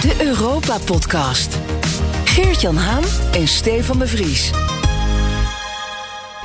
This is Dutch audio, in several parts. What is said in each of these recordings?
De Europa-podcast. Geert-Jan Haan en Stefan de Vries.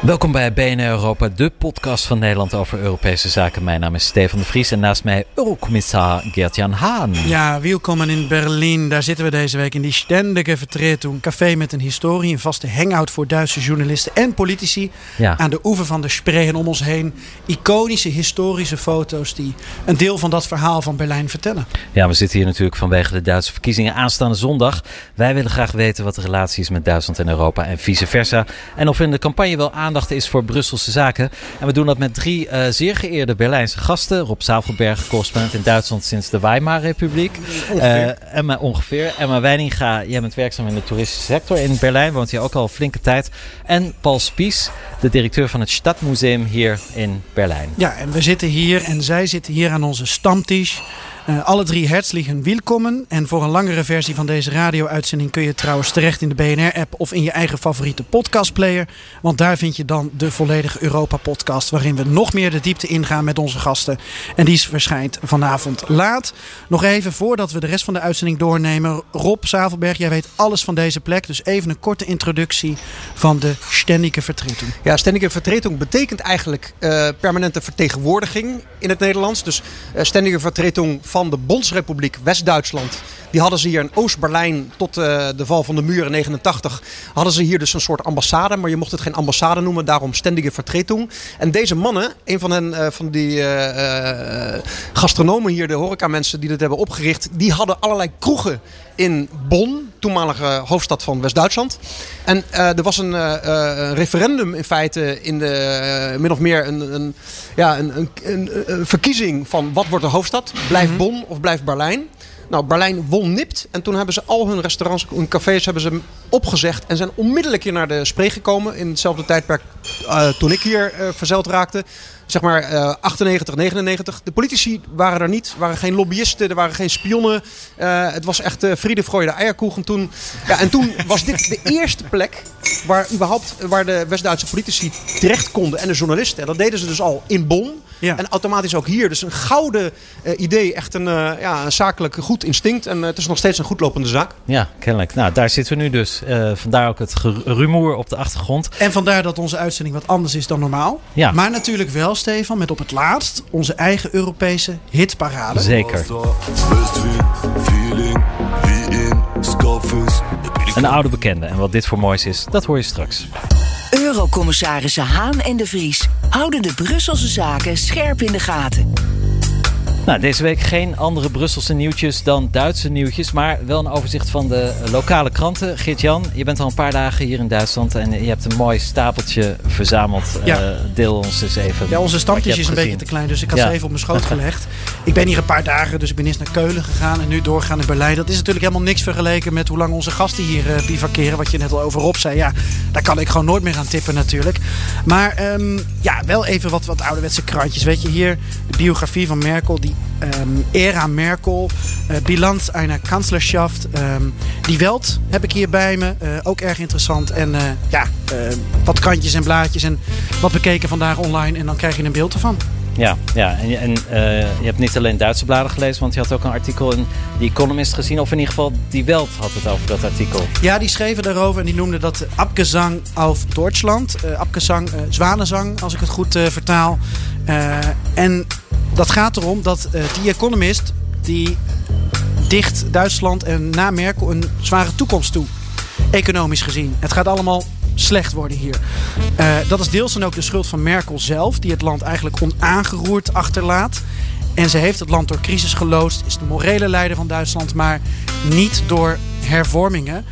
Welkom bij BNR Europa, de podcast van Nederland over Europese zaken. Mijn naam is Stefan de Vries en naast mij Eurocommissar Gert-Jan Haan. Ja, welkom in Berlijn. Daar zitten we deze week in die ständige vertretung. Een café met een historie, een vaste hangout voor Duitse journalisten en politici. Ja. Aan de oever van de Spree en om ons heen. Iconische historische foto's die een deel van dat verhaal van Berlijn vertellen. Ja, we zitten hier natuurlijk vanwege de Duitse verkiezingen aanstaande zondag. Wij willen graag weten wat de relatie is met Duitsland en Europa en vice versa. En of in de campagne wel aandacht is voor Brusselse zaken. En we doen dat met drie uh, zeer geëerde Berlijnse gasten. Rob Zavelberg, correspondent in Duitsland sinds de Weimar-republiek. Uh, Emma ongeveer. Emma Weininga, jij bent werkzaam in de toeristische sector in Berlijn. Woont hier ook al flinke tijd. En Paul Spies, de directeur van het Stadmuseum hier in Berlijn. Ja, en we zitten hier en zij zitten hier aan onze stamtisch. Uh, alle drie herzlichen welkom. En voor een langere versie van deze radio-uitzending kun je trouwens terecht in de BNR-app of in je eigen favoriete podcastplayer. Want daar vind je dan de volledige Europa-podcast, waarin we nog meer de diepte ingaan met onze gasten. En die verschijnt vanavond laat. Nog even voordat we de rest van de uitzending doornemen. Rob Zavelberg, jij weet alles van deze plek. Dus even een korte introductie van de Ständige Vertretung. Ja, Ständige Vertretung betekent eigenlijk uh, permanente vertegenwoordiging in het Nederlands. Dus uh, Ständige Vertretung van de Bondsrepubliek West-Duitsland. Die hadden ze hier in Oost-Berlijn tot uh, de val van de muur in 89. Hadden ze hier dus een soort ambassade. Maar je mocht het geen ambassade noemen. Daarom ständige Vertretung. En deze mannen, een van hen, uh, van die uh, gastronomen hier, de horecamensen die dit hebben opgericht. Die hadden allerlei kroegen in Bonn, toenmalige hoofdstad van West-Duitsland. En er was een referendum in feite in de, min of meer een, een, ja, een, een, een, verkiezing van wat wordt de hoofdstad? Blijft mm -hmm. Of blijft Berlijn? Nou, Berlijn won nipt. En toen hebben ze al hun restaurants, hun cafés hebben ze opgezegd. En zijn onmiddellijk hier naar de Spree gekomen. In hetzelfde tijdperk uh, toen ik hier uh, verzeild raakte. Zeg maar uh, 98, 99. De politici waren er niet. Er waren geen lobbyisten, er waren geen spionnen. Uh, het was echt Friede, Freude, eierkoegen toen. Ja, en toen was dit de eerste plek waar, überhaupt, waar de West-Duitse politici terecht konden. En de journalisten. En dat deden ze dus al in Bonn. Ja. En automatisch ook hier. Dus een gouden uh, idee. Echt een, uh, ja, een zakelijk goed instinct. En uh, het is nog steeds een goed lopende zaak. Ja, kennelijk. Nou, daar zitten we nu dus. vandaar ook het rumoer op de achtergrond. En vandaar dat onze uitzending wat anders is dan normaal. Ja. Maar natuurlijk wel, Stefan, met op het laatst onze eigen Europese hitparade. Zeker. Een oude bekende. En wat dit voor moois is, dat hoor je straks. Eurocommissarissen Haan en de Vries houden de Brusselse zaken scherp in de gaten. Nou, deze week geen andere Brusselse nieuwtjes dan Duitse nieuwtjes, maar wel een overzicht van de lokale kranten. Geert-Jan, je bent al een paar dagen hier in Duitsland en je hebt een mooi stapeltje verzameld. Ja. Uh, deel ons eens even. Ja, onze stamtje is een beetje te klein, dus ik had Ja. ze even op mijn schoot gelegd. Ik ben hier een paar dagen, dus ik ben eerst naar Keulen gegaan en nu doorgaan naar Berlijn. Dat is natuurlijk helemaal niks vergeleken met hoe lang onze gasten hier uh, bivakeren. Wat je net al over Rob zei. Ja, daar kan ik gewoon nooit meer aan tippen natuurlijk. Maar um, ja, wel even wat, wat ouderwetse krantjes. Weet je, hier de biografie van Merkel, die um, Era Merkel, uh, Bilanz einer Kanzlerschaft. Um, die Welt heb ik hier bij me. Uh, ook erg interessant. En uh, ja, wat krantjes en blaadjes en wat bekeken vandaag online. En dan krijg je een beeld ervan. Ja, ja. en, en je hebt niet alleen Duitse bladen gelezen, want je had ook een artikel in The Economist gezien. Of in ieder geval Die Welt had het over dat artikel. Ja, die schreven daarover en die noemden dat Abgesang auf Deutschland. Abgesang, zwanenzang, als ik het goed vertaal. en dat gaat erom dat uh, The Economist die dicht Duitsland en na Merkel een zware toekomst toe. Economisch gezien. Het gaat allemaal slecht worden hier. Uh, dat is deels dan ook de schuld van Merkel zelf, die het land eigenlijk onaangeroerd achterlaat. En ze heeft het land door crisis geloosd, is de morele leider van Duitsland, maar niet door hervormingen.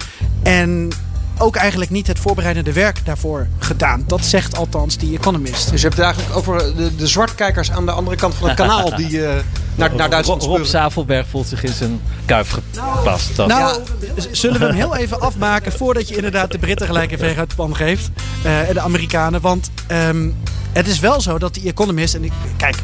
En ook eigenlijk niet het voorbereidende werk daarvoor gedaan. Dat zegt althans die Economist. Dus je hebt het eigenlijk over de, de zwartkijkers aan de andere kant van het kanaal die uh, naar, naar Duitsland Rob, Rob Zavelberg voelt zich in zijn kuif gepast. Nou, nou ja. zullen we hem heel even afmaken voordat je inderdaad de Britten gelijk even uit de pan geeft. Uh, en de Amerikanen. Want um, het is wel zo dat die Economist, en ik, kijk,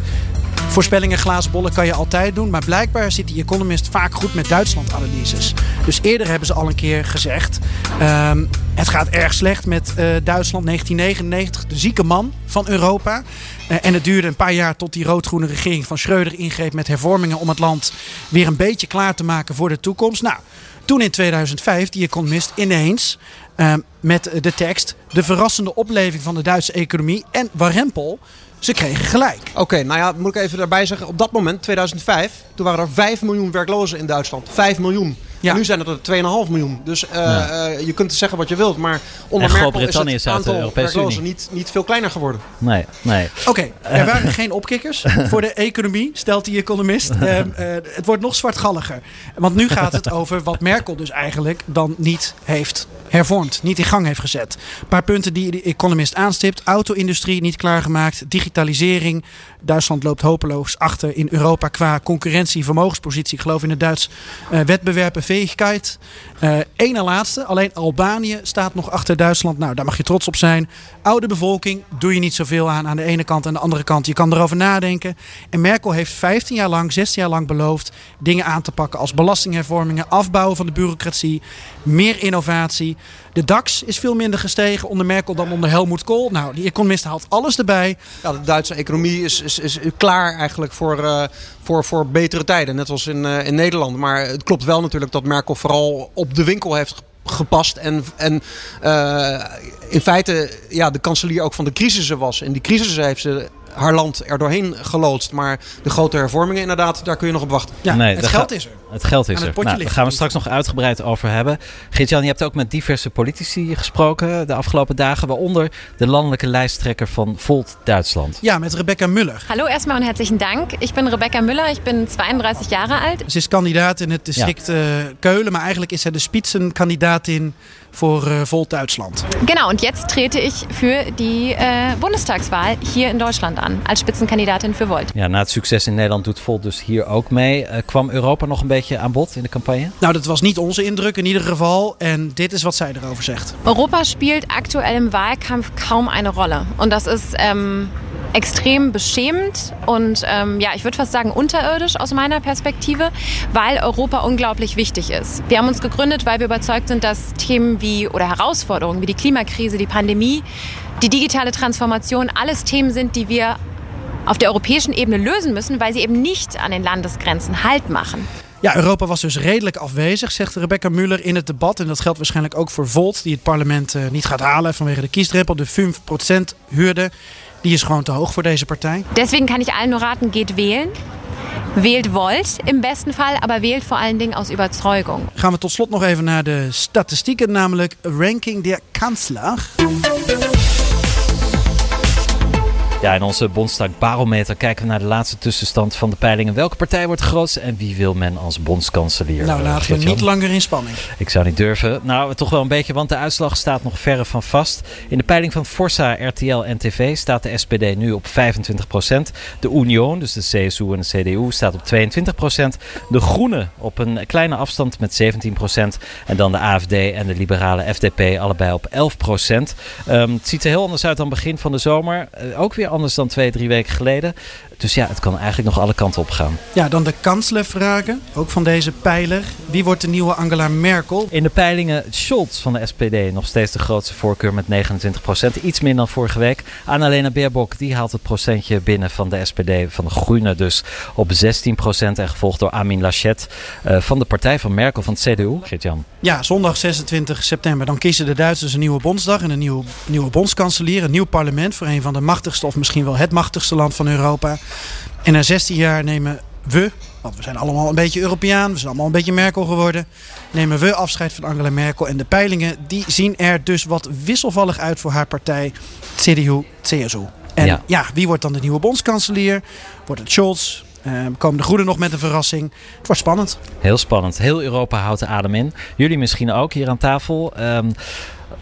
Voorspellingen glazen bollen kan je altijd doen, maar blijkbaar zit die Economist vaak goed met Duitsland-analyses. Dus eerder hebben ze al een keer gezegd: ehm, het gaat erg slecht met uh, Duitsland 1999, de zieke man van Europa. Uh, en het duurde een paar jaar tot die rood-groene regering van Schreuder ingreep met hervormingen om het land weer een beetje klaar te maken voor de toekomst. Nou, toen in 2005 die Economist ineens uh, met de tekst de verrassende opleving van de Duitse economie en warempel ze kregen gelijk. Oké, nou ja, moet ik even daarbij zeggen. Op dat moment, 2005, toen waren er 5 miljoen werklozen in Duitsland. 5 miljoen. Ja. nu zijn het er 2,5 miljoen. Dus uh, ja. uh, je kunt zeggen wat je wilt. Maar onder Merkel is het aantal werklozen niet, niet veel kleiner geworden. Nee, nee. Oké, okay, er waren geen opkikkers voor de economie, stelt die economist. Uh, het wordt nog zwartgalliger. Want nu gaat het over wat Merkel dus eigenlijk dan niet heeft hervormd, niet in gang heeft gezet. Een paar punten die de economist aanstipt. Auto-industrie niet klaargemaakt. Digitalisering. Duitsland loopt hopeloos achter in Europa qua concurrentie, vermogenspositie. Ik geloof in het Duits uh, wetbewerpen, Uh, Eén na laatste. Alleen Albanië staat nog achter Duitsland. Nou, daar mag je trots op zijn. Oude bevolking, doe je niet zoveel aan aan de ene kant. Aan de andere kant, je kan erover nadenken. En Merkel heeft 15 jaar lang, 16 jaar lang beloofd dingen aan te pakken als belastinghervormingen, afbouwen van de bureaucratie, meer innovatie. De DAX is veel minder gestegen onder Merkel dan onder Helmut Kohl. Nou, die economist haalt alles erbij. Ja, de Duitse economie is, is, is klaar eigenlijk voor, uh, voor, voor betere tijden. Net als in, uh, in Nederland. Maar het klopt wel natuurlijk dat Merkel vooral op de winkel heeft gepast. En, en uh, in feite ja, de kanselier ook van de crisissen was. En die crisissen heeft ze haar land er doorheen geloodst. Maar de grote hervormingen inderdaad, daar kun je nog op wachten. Ja, nee, het geld is er. Het geld is er. Nou, daar gaan we straks nog uitgebreid over hebben. Geert-Jan, je hebt ook met diverse politici gesproken de afgelopen dagen. Waaronder de landelijke lijsttrekker van Volt Duitsland. Ja, met Rebecca Müller. Hallo erstmal und herzlichen Dank. Ik ben Rebecca Müller, ik ben 32 jaar oud. Ze is kandidaat in het district ja. uh, Keulen, maar eigenlijk is zij de spitsenkandidatin voor uh, Volt Duitsland. Genau, und jetzt trete ich für die uh, Bundestagswahl hier in Deutschland an. Als Spitzenkandidatin für Volt. Ja, na het succes in Nederland doet Volt dus hier ook mee. Uh, kwam Europa nog een beetje aan bod in de campagne? Nou, dat was niet onze indruk in ieder geval. En dit is wat zij erover zegt. Europa spielt aktuell im Wahlkampf kaum eine Rolle. Und das ist ähm, extrem beschämend und ähm, ja, ich würde fast sagen unterirdisch aus meiner Perspektive, weil Europa unglaublich wichtig ist. Wir haben uns gegründet, weil wir überzeugt sind, dass Themen wie oder Herausforderungen wie die Klimakrise, die Pandemie, die digitale Transformation alles Themen sind, die wir auf der europäischen Ebene lösen müssen, weil sie eben nicht an den Landesgrenzen Halt machen. Ja, Europa was dus redelijk afwezig, zegt Rebecca Müller in het debat. En dat geldt waarschijnlijk ook voor Volt, die het parlement uh, niet gaat halen vanwege de kiesdrempel, de 5% huurde. Die is gewoon te hoog voor deze partij. Deswegen kann ich allen nur raten, geht wählen. Wählt Volt im besten Fall, aber wählt vor allen Dingen aus Überzeugung. Gaan we tot slot nog even naar de statistieken, namelijk Ranking der Kanzler. Ja, in onze Bondsdag Barometer kijken we naar de laatste tussenstand van de peilingen. Welke partij wordt grootst en wie wil men als bondskanselier? Nou, laten we niet langer in spanning. Ik zou niet durven. Nou, toch wel een beetje, want de uitslag staat nog verre van vast. In de peiling van Forza, RTL en TV staat de SPD nu op 25%. De Union, dus de CSU en de CDU, staat op 22%. De Groenen op een kleine afstand met 17%. En dan de AFD en de liberale FDP allebei op 11%. Um, het ziet er heel anders uit dan begin van de zomer. Uh, ook weer anders dan twee, drie weken geleden. Dus ja, het kan eigenlijk nog alle kanten op gaan. Ja, dan de kanslervragen, ook van deze pijler. Wie wordt de nieuwe Angela Merkel? In de peilingen Scholz van de SPD nog steeds de grootste voorkeur met 29%. Iets minder dan vorige week. Annalena Baerbock die haalt het procentje binnen van de SPD, van de Groenen dus, op 16%. En gevolgd door Amin Laschet uh, van de partij van Merkel van het CDU. Geert-Jan. Ja, zondag 26 september. Dan kiezen de Duitsers een nieuwe bondsdag en een nieuwe, nieuwe bondskanselier. Een nieuw parlement voor een van de machtigste of misschien wel het machtigste land van Europa. En na 16 jaar nemen we, want we zijn allemaal een beetje Europeaan, we zijn allemaal een beetje Merkel geworden, nemen we afscheid van Angela Merkel. En de peilingen die zien er dus wat wisselvallig uit voor haar partij CDU-CSU. En ja. ja. wie wordt dan de nieuwe bondskanselier? Wordt het Scholz? Uh, komen de Groenen nog met een verrassing? Het wordt spannend. Heel spannend. Heel Europa houdt de adem in. Jullie misschien ook hier aan tafel. Um,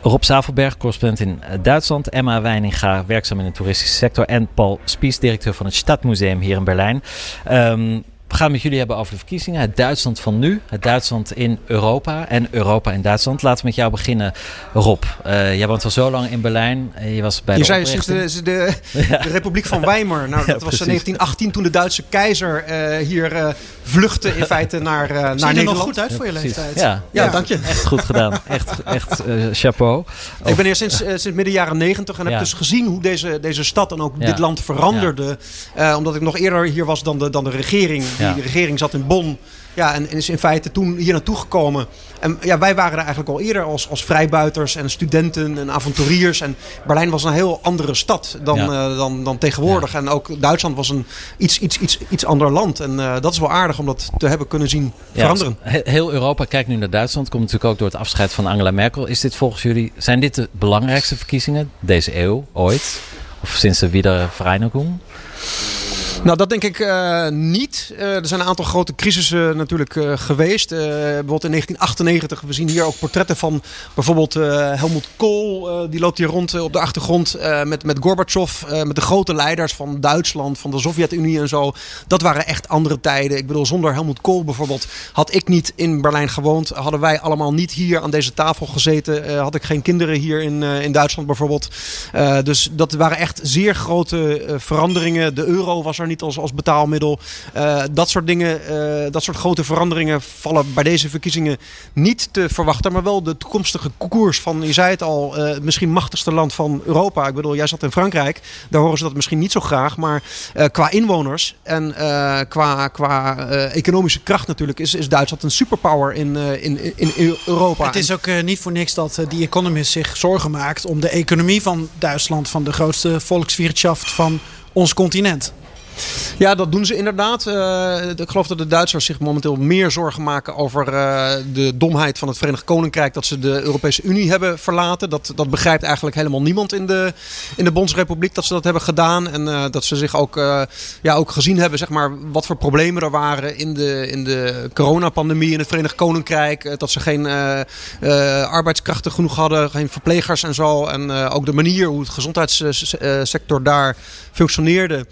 Rob Zavelberg, correspondent in Duitsland. Emma Weininga, werkzaam in de toeristische sector. En Paul Spies, directeur van het Stadmuseum hier in Berlijn. Um, we gaan het met jullie hebben over de verkiezingen. Het Duitsland van nu, het Duitsland in Europa en Europa in Duitsland. Laten we met jou beginnen, Rob. Uh, jij woont al zo lang in Berlijn. Je was bij je de zei sinds de, de, de, Republiek van Weimar. Nou, dat was in 1918 toen de Duitse keizer uh, hier uh, vluchtte in feite naar, naar Nederland. er nog goed uit voor je leeftijd. Ja, ja, ja, dank je. Echt goed gedaan. Echt, echt chapeau. Ik ben hier sinds, sinds midden jaren 90 en heb dus gezien hoe deze, deze stad en ook dit land veranderde. omdat ik nog eerder hier was dan de, dan de regering. Die regering zat in Bonn. Ja, en, is in feite toen hier naartoe gekomen. En ja, wij waren er eigenlijk al eerder als, als vrijbuiters en studenten en avonturiers. En Berlijn was een heel andere stad dan, uh, dan, dan tegenwoordig. En ook Duitsland was een iets, iets, iets, iets ander land. En uh, dat is wel aardig om dat te hebben kunnen zien veranderen. Ja, heel Europa kijkt nu naar Duitsland. Komt natuurlijk ook door het afscheid van Angela Merkel. Is dit volgens jullie, zijn dit de belangrijkste verkiezingen deze eeuw ooit? Of sinds de Wiedervereinigung? Nou, dat denk ik uh, niet. Uh, er zijn een aantal grote crisissen natuurlijk uh, geweest. bijvoorbeeld in 1998. We zien hier ook portretten van bijvoorbeeld Helmut Kool. die loopt hier rond op de achtergrond met, met Gorbachev. met de grote leiders van Duitsland, van de Sovjet-Unie en zo. Dat waren echt andere tijden. Ik bedoel, zonder Helmut Kool bijvoorbeeld had ik niet in Berlijn gewoond. Hadden wij allemaal niet hier aan deze tafel gezeten. had ik geen kinderen hier in, in Duitsland bijvoorbeeld. dus dat waren echt zeer grote veranderingen. De euro was er niet als, als betaalmiddel. Uh, dat soort dingen, uh, dat soort grote veranderingen vallen bij deze verkiezingen niet te verwachten. Maar wel de toekomstige koers van, je zei het al, uh, misschien machtigste land van Europa. Ik bedoel, jij zat in Frankrijk. Daar horen ze dat misschien niet zo graag. Maar qua inwoners en qua, qua economische kracht natuurlijk is, is Duitsland een superpower in, in, in, in Europa. Het is ook niet voor niks dat die Economist zich zorgen maakt om de economie van Duitsland, van de grootste volkswirtschaft van ons continent. Ja, dat doen ze inderdaad. Uh, ik geloof dat de Duitsers zich momenteel meer zorgen maken over uh, de domheid van het Verenigd Koninkrijk dat ze de Europese Unie hebben verlaten. Dat, dat begrijpt eigenlijk helemaal niemand in de, in de Bondsrepubliek dat ze dat hebben gedaan. En uh, dat ze zich ook, ja, ook gezien hebben zeg maar, wat voor problemen er waren in de, in de coronapandemie in het Verenigd Koninkrijk. dat ze geen arbeidskrachten genoeg hadden, geen verplegers en zo. En ook de manier hoe het gezondheidssector daar functioneerde.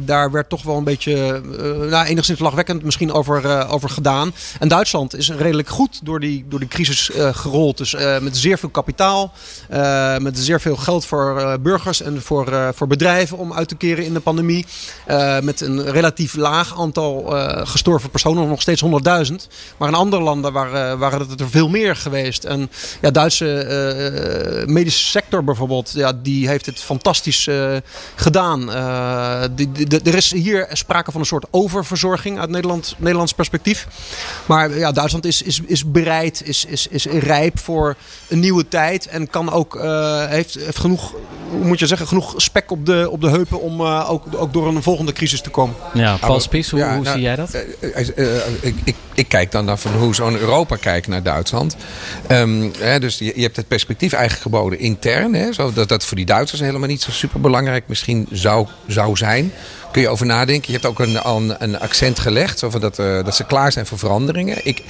Daar werd toch wel een beetje, uh, nou, enigszins lachwekkend misschien over, uh, over gedaan. En Duitsland is redelijk goed door die, door die crisis uh, gerold. Dus met zeer veel kapitaal, met zeer veel geld voor burgers en voor, voor bedrijven om uit te keren in de pandemie. met een relatief laag aantal gestorven personen, nog steeds 100.000. Maar in andere landen waren, waren het er veel meer geweest. En ja, Duitse medische sector bijvoorbeeld, ja, die heeft het fantastisch gedaan. die, er is hier sprake van een soort oververzorging uit Nederland, Nederlands perspectief. Maar ja, Duitsland is, is, is bereid, is, is, is rijp voor een nieuwe tijd. En kan ook, uh, heeft, heeft genoeg, hoe moet je zeggen, genoeg spek op de, op de heupen om uh, ook, ook door een volgende crisis te komen. Ja, Paul Spies, hoe, ja, hoe nou, zie jij dat? Uh, ik, ik, ik, kijk dan naar van hoe zo'n Europa kijkt naar Duitsland. Um, hè, dus je, je, hebt het perspectief eigenlijk geboden intern. Hè, zo dat dat voor die Duitsers helemaal niet zo super belangrijk misschien zou, zou zijn kun je over nadenken. Je hebt ook een, een, een accent gelegd over dat, uh, dat ze klaar zijn voor veranderingen. Ik,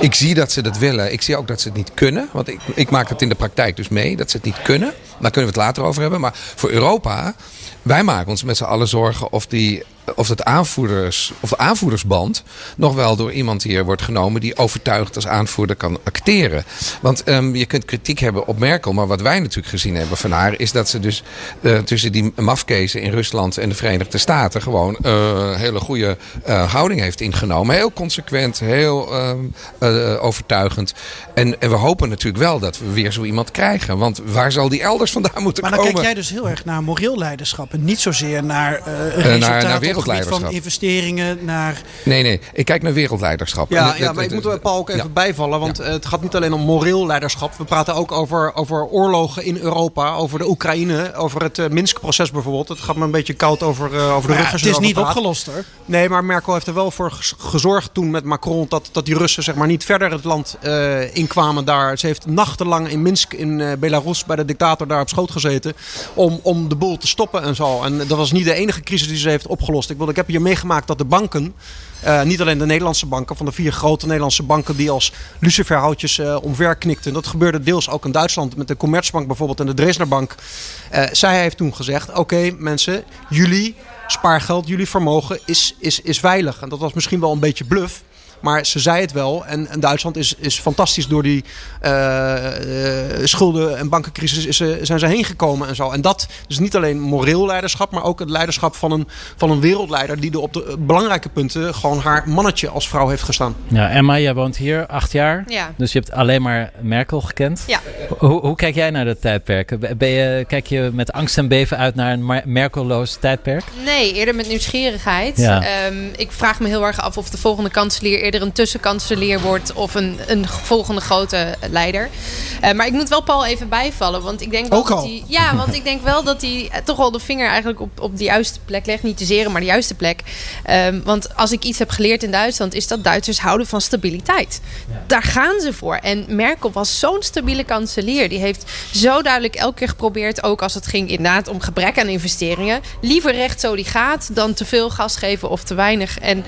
ik zie dat ze dat willen. Ik zie ook dat ze het niet kunnen. Want ik, ik maak het in de praktijk dus mee dat ze het niet kunnen. Daar kunnen we het later over hebben. Maar voor Europa, wij maken ons met z'n allen zorgen of die of, het aanvoerders, of de aanvoerdersband nog wel door iemand hier wordt genomen die overtuigd als aanvoerder kan acteren. Want um, je kunt kritiek hebben op Merkel, maar wat wij natuurlijk gezien hebben van haar is dat ze dus uh, tussen die mafkezen in Rusland en de Verenigde Staten gewoon uh, een hele goede uh, houding heeft ingenomen. Heel consequent, heel overtuigend. En, en, we hopen natuurlijk wel dat we weer zo iemand krijgen. Want waar zal die elders vandaan moeten komen? Maar dan kijk jij dus heel erg naar moreel leiderschap en niet zozeer naar resultaat. naar, naar van investeringen naar... Nee, nee. Ik kijk naar wereldleiderschap. Ja, ja maar ik moet er Paul ook even bijvallen. Want het gaat niet alleen om moreel leiderschap. We praten ook over, over oorlogen in Europa. Over de Oekraïne. Over het uh, Minsk-proces bijvoorbeeld. Het gaat me een beetje koud over, uh, over de rug. Het is niet opgelost hoor. Nee, maar Merkel heeft er wel voor gezorgd toen met Macron... dat, dat die Russen zeg maar, niet verder het land uh, inkwamen daar. Ze heeft nachtenlang in Minsk in Belarus bij de dictator daar op schoot gezeten om, om de boel te stoppen en zo. En dat was niet de enige crisis die ze heeft opgelost. Ik, wil, ik heb hier meegemaakt dat de banken, uh, niet alleen de Nederlandse banken, van de vier grote Nederlandse banken die als luciferhoutjes uh, omver knikten. Dat gebeurde deels ook in Duitsland met de Commerzbank bijvoorbeeld en de Dresdner Bank. Uh, zij heeft toen gezegd, oké mensen, jullie spaargeld, jullie vermogen is, is, is veilig. En dat was misschien wel een beetje bluff. Maar ze zei het wel. En, en Duitsland is, is fantastisch door die uh, schulden- en bankencrisis is, zijn ze heen gekomen en zo. En dat is niet alleen moreel leiderschap, maar ook het leiderschap van een, van een wereldleider die er op de belangrijke punten gewoon haar mannetje als vrouw heeft gestaan. Ja, Emma, jij woont hier acht jaar. Ja. Dus je hebt alleen maar Merkel gekend. Ja. Hoe, hoe kijk jij naar dat tijdperk? Ben je, kijk je met angst en beven uit naar een Merkelloos tijdperk? Nee, eerder met nieuwsgierigheid. Ja. Um, ik vraag me heel erg af of de volgende kanselier eerder een tussenkanselier wordt of een, een volgende grote leider. Uh, maar ik moet wel Paul even bijvallen, want ik denk wel Ook dat al. hij, ja, want ik denk wel dat hij toch wel de vinger eigenlijk op, op de juiste plek legt, niet te zeren, maar de juiste plek. Um, want als ik iets heb geleerd in Duitsland, is dat Duitsers houden van stabiliteit. Daar gaan ze voor. En Merkel was zo'n stabiele kanselier. Die heeft zo duidelijk elke keer geprobeerd, ook als het ging inderdaad om gebrek aan investeringen, liever recht zo die gaat dan te veel gas geven of te weinig. En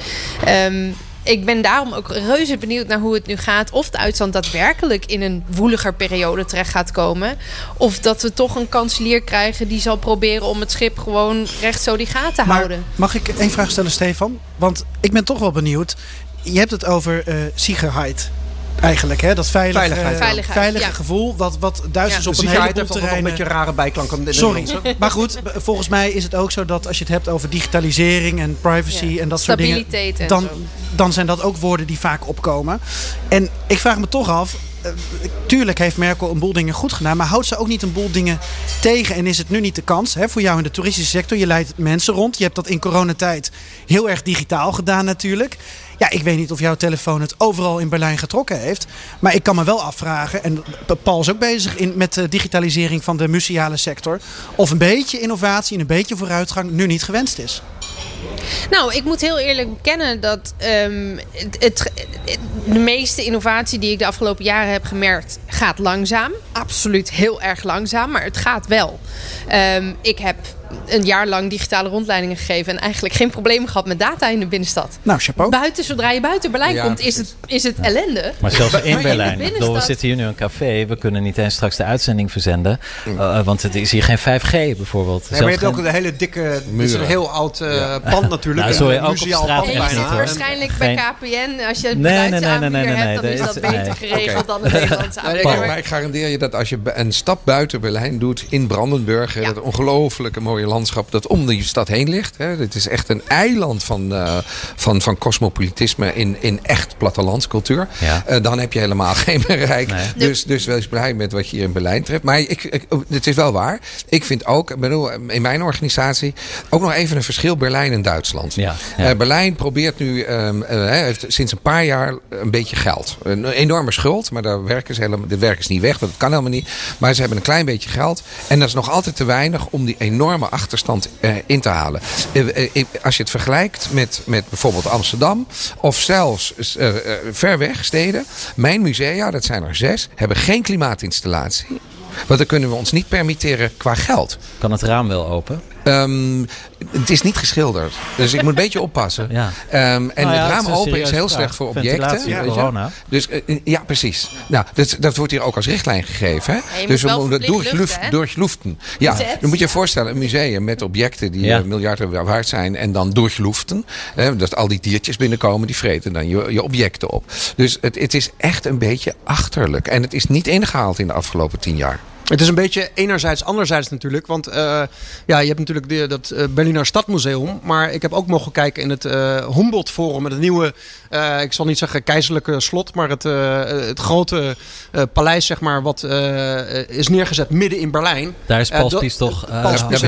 um, ik ben daarom ook reuze benieuwd naar hoe het nu gaat. Of Duitsland daadwerkelijk in een woeliger periode terecht gaat komen. Of dat we toch een kanselier krijgen die zal proberen om het schip gewoon recht zo die gaat te Maar houden. mag ik één vraag stellen, Stefan? Want ik ben toch wel benieuwd. Je hebt het over uh. Eigenlijk, hè? dat veilige, Veiligheid. Veiligheid, veilige ja. gevoel. Wat, wat Duitsers Ja. op een heleboel nog een terreinen... beetje rare bijklank. aan de Sorry, maar goed, volgens mij is het ook zo dat als je het hebt over digitalisering en privacy Ja. en dat soort dingen, dan, dan zijn dat ook woorden die vaak opkomen. En ik vraag me toch af, eh, tuurlijk heeft Merkel een boel dingen goed gedaan, maar houdt ze ook niet een boel dingen tegen? En is het nu niet de kans hè, voor jou in de toeristische sector? Je leidt mensen rond, je hebt dat in coronatijd heel erg digitaal gedaan natuurlijk. Ja, ik weet niet of jouw telefoon het overal in Berlijn getrokken heeft. Maar ik kan me wel afvragen, en Paul is ook bezig in, met de digitalisering van de museale sector. Of een beetje innovatie en een beetje vooruitgang nu niet gewenst is. Nou, ik moet heel eerlijk bekennen dat um, het, de meeste innovatie die ik de afgelopen jaren heb gemerkt, gaat langzaam. Absoluut heel erg langzaam, maar het gaat wel. Um, ik heb een jaar lang digitale rondleidingen gegeven en eigenlijk geen problemen gehad met data in de binnenstad. Nou, chapeau. Buiten, zodra je buiten Berlijn Ja, komt, is het, is het ellende. Maar zelfs in Maar Berlijn. Bedoel, we zitten hier nu in een café. We kunnen niet eens straks de uitzending verzenden. Uh, want het is hier geen 5G bijvoorbeeld. Nee, maar je hebt ook een hele dikke... Het is een heel oud uh, pand natuurlijk. Nou, sorry, een ook op straat je niet, waarschijnlijk Geen- bij KPN. Als je een Nee, nee, nee, nee, nee, hebt, dan nee, is dat beter geregeld dan een Nederlandse aanbieder. maar ik garandeer je dat als je een stap buiten Berlijn doet in Brandenburg, dat ongelooflijke mooie landschap dat om die stad heen ligt. Hè, het is echt een eiland van, eh, van, van cosmopolitisme in, in echt plattelandscultuur. Ja. Eh, dan heb je helemaal geen bereik. Nee. Dus, dus wees blij met wat je hier in Berlijn treft. Maar ik, ik, het is wel waar. Ik vind ook, bedoel, in mijn organisatie, ook nog even een verschil Berlijn en Duitsland. Ja, ja. Eh, Berlijn probeert nu, ehm, eh, heeft sinds een paar jaar een beetje geld. Een enorme schuld, maar daar werken ze helemaal, de werk is niet weg, want dat kan helemaal niet. Maar ze hebben een klein beetje geld. En dat is nog altijd te weinig om die enorme achterstand eh, in te halen. Eh, eh, als je het vergelijkt met, met bijvoorbeeld Amsterdam, of zelfs ver weg steden. Mijn musea, dat zijn er zes, hebben geen klimaatinstallatie. Want dat kunnen we ons niet permitteren qua geld. Kan het raam wel open? Ehm, het is niet geschilderd. Dus ik moet een beetje oppassen. Ja. Ehm, en Nou ja, het raam open is heel slecht voor objecten. Ventilatie, weet je. corona. Dus eh, ja, precies. Nou, dat, dat wordt hier ook als richtlijn gegeven. Hè? je dus we moeten doorluften. Ja, dan moet je je voorstellen, een museum met objecten die Ja. eh, miljarden waard zijn en dan doorluften. Hè, dat al die diertjes binnenkomen, die vreten dan je, je objecten op. Dus het, het is echt een beetje achterlijk. En het is niet ingehaald in de afgelopen tien jaar. Het is een beetje enerzijds, anderzijds natuurlijk. Want eh, ja, je hebt natuurlijk de, dat eh, Berliner Stadmuseum. Maar ik heb ook mogen kijken in het eh Humboldt Forum. Met het nieuwe, eh, ik zal niet zeggen keizerlijke slot. Maar het, eh, het grote eh, paleis, zeg maar, wat eh, is neergezet midden in Berlijn. Daar is Eh, Paul dat- Spies toch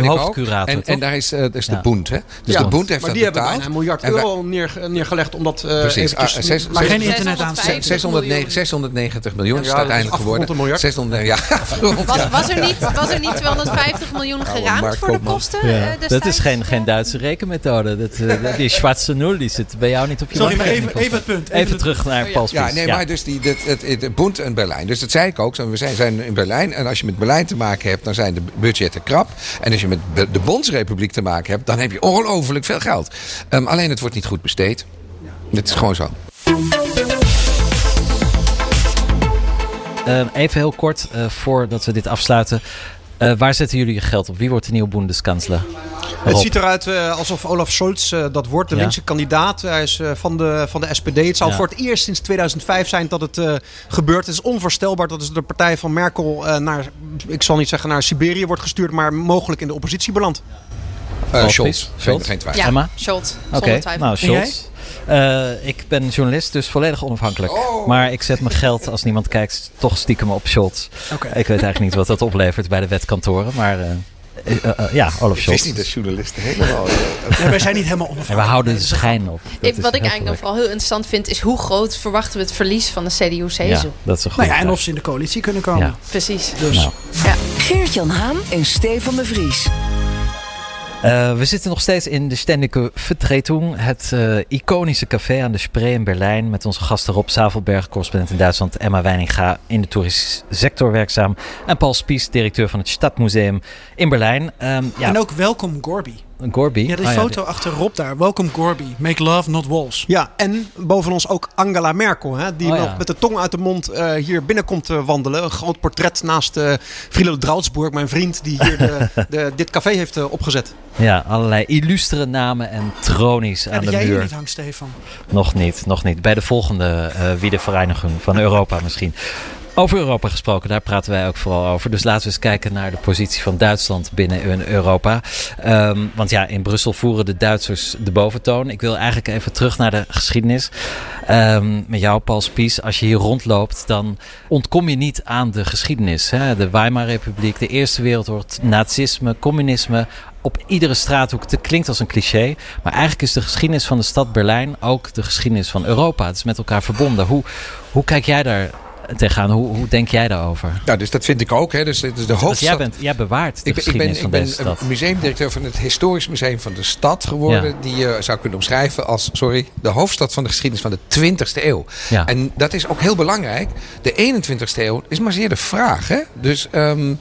hoofdcurator, En, toch? en daar is, eh, dat is Ja. de Bund. Hè? Dus Ja. de Bund heeft maar dat die hebben betaald. bijna een miljard euro neer, neergelegd. Omdat eh Precies. eventjes- Ah, zes- Maar zes- geen internet aan. 650 609 miljoen. 690 miljoen is Ja, dat uiteindelijk geworden. een miljard. 600, ja, afgerond Was, was, er niet, was er niet 250 miljoen geraamd voor de kosten? Ja. dat is geen, geen Duitse rekenmethode. Dat, die schwarze nul die zit bij jou niet op je Sorry, maar. Even, even het punt. Even terug naar Paul Ja, Spies. nee, maar dus die, het, het, het, Bund en Berlijn. Dus dat zei ik ook. We zijn, zijn in Berlijn. En als je met Berlijn te maken hebt, dan zijn de budgetten krap. En als je met de Bondsrepubliek te maken hebt, dan heb je ongelooflijk veel geld. Ehm, alleen het wordt niet goed besteed. Het is gewoon zo. Eh, even heel kort, eh, voordat we dit afsluiten. Eh, waar zetten jullie je geld op? Wie wordt de nieuwe Het Rob. ziet eruit eh, alsof Olaf Scholz eh, dat wordt, de Ja. linkse kandidaat. Hij is eh, van, de, van de SPD. Het zal Ja. voor het eerst sinds 2005 zijn dat het eh, gebeurt. Het is onvoorstelbaar dat dus de partij van Merkel eh, naar, ik zal niet zeggen naar Siberië wordt gestuurd, maar mogelijk in de oppositie belandt. Eh Paul Scholz. Geen, geen twijfel. Ja, Emma? Scholz. Oké, Zonder twijfel. nou, Scholz. Eh, ik ben journalist, dus volledig onafhankelijk. Oh. Maar ik zet mijn geld, als niemand kijkt, toch stiekem op Scholz. Oké. Ik weet eigenlijk niet wat dat oplevert bij de wetkantoren, maar ja, Olaf Scholz. wist niet dat journalisten helemaal... eh, Ja, wij zijn niet helemaal En onafhankelijk. we houden de schijn op. Ik, is wat ik eigenlijk dan leuk. vooral heel interessant vind, is hoe groot verwachten we het verlies van de CDU-CSU? Ja, dat is een goede Nou ja, en of ze in de coalitie kunnen komen. Ja. Precies. Dus Nou. Ja. Geert-Jan Haan en Stefan de Vries. Eh, we zitten nog steeds in de Ständige Vertretung, het eh, iconische café aan de Spree in Berlijn. Met onze gasten Rob Zavelberg, correspondent in Duitsland, Emma Weininga in de toeristische sector werkzaam. En Paul Spies, directeur van het Stadmuseum in Berlijn. Ehm, ja, En ook welkom Gorby. Gorby. Ja, die Oh foto achterop daar. Welkom Gorby. Make love, not walls. Ja, en boven ons ook Angela Merkel, hè, die Oh ja. met de tong uit de mond eh, hier binnenkomt eh, wandelen. Een groot portret naast uh, Friedel Drautsburg, mijn vriend, die hier de, de, dit café heeft eh, opgezet. Ja, allerlei illustere namen en tronies Ja, aan de jij hier muur. niet hangt, Stefan. Nog niet, nog niet. Bij de volgende uh, Wiedervereniging van Europa misschien. Over Europa gesproken, daar praten wij ook vooral over. Dus laten we eens kijken naar de positie van Duitsland binnen Europa. Um, want ja, in Brussel voeren de Duitsers de boventoon. Ik wil eigenlijk even terug naar de geschiedenis. Um, met jou, Paul Spies. Als je hier rondloopt, dan ontkom je niet aan de geschiedenis. Hè? De Weimar-republiek, de Eerste Wereldoorlog, nazisme, communisme. Op iedere straathoek. Het klinkt als een cliché. Maar eigenlijk is de geschiedenis van de stad Berlijn ook de geschiedenis van Europa. Het is met elkaar verbonden. Hoe, hoe kijk jij daar tegenaan. Hoe, hoe denk jij daarover? Ja, dus dat vind ik ook. Hè. Dus, dus de hoofdstad... jij, bent, jij bewaart de ik, geschiedenis ik van ben, ik ben museumdirecteur van het Historisch Museum van de Stad geworden. Ja. Die je zou kunnen omschrijven als, sorry, de hoofdstad van de geschiedenis van de 20e eeuw. Ja. En dat is ook heel belangrijk. De 21e eeuw is maar zeer de vraag. Hè? Dus um,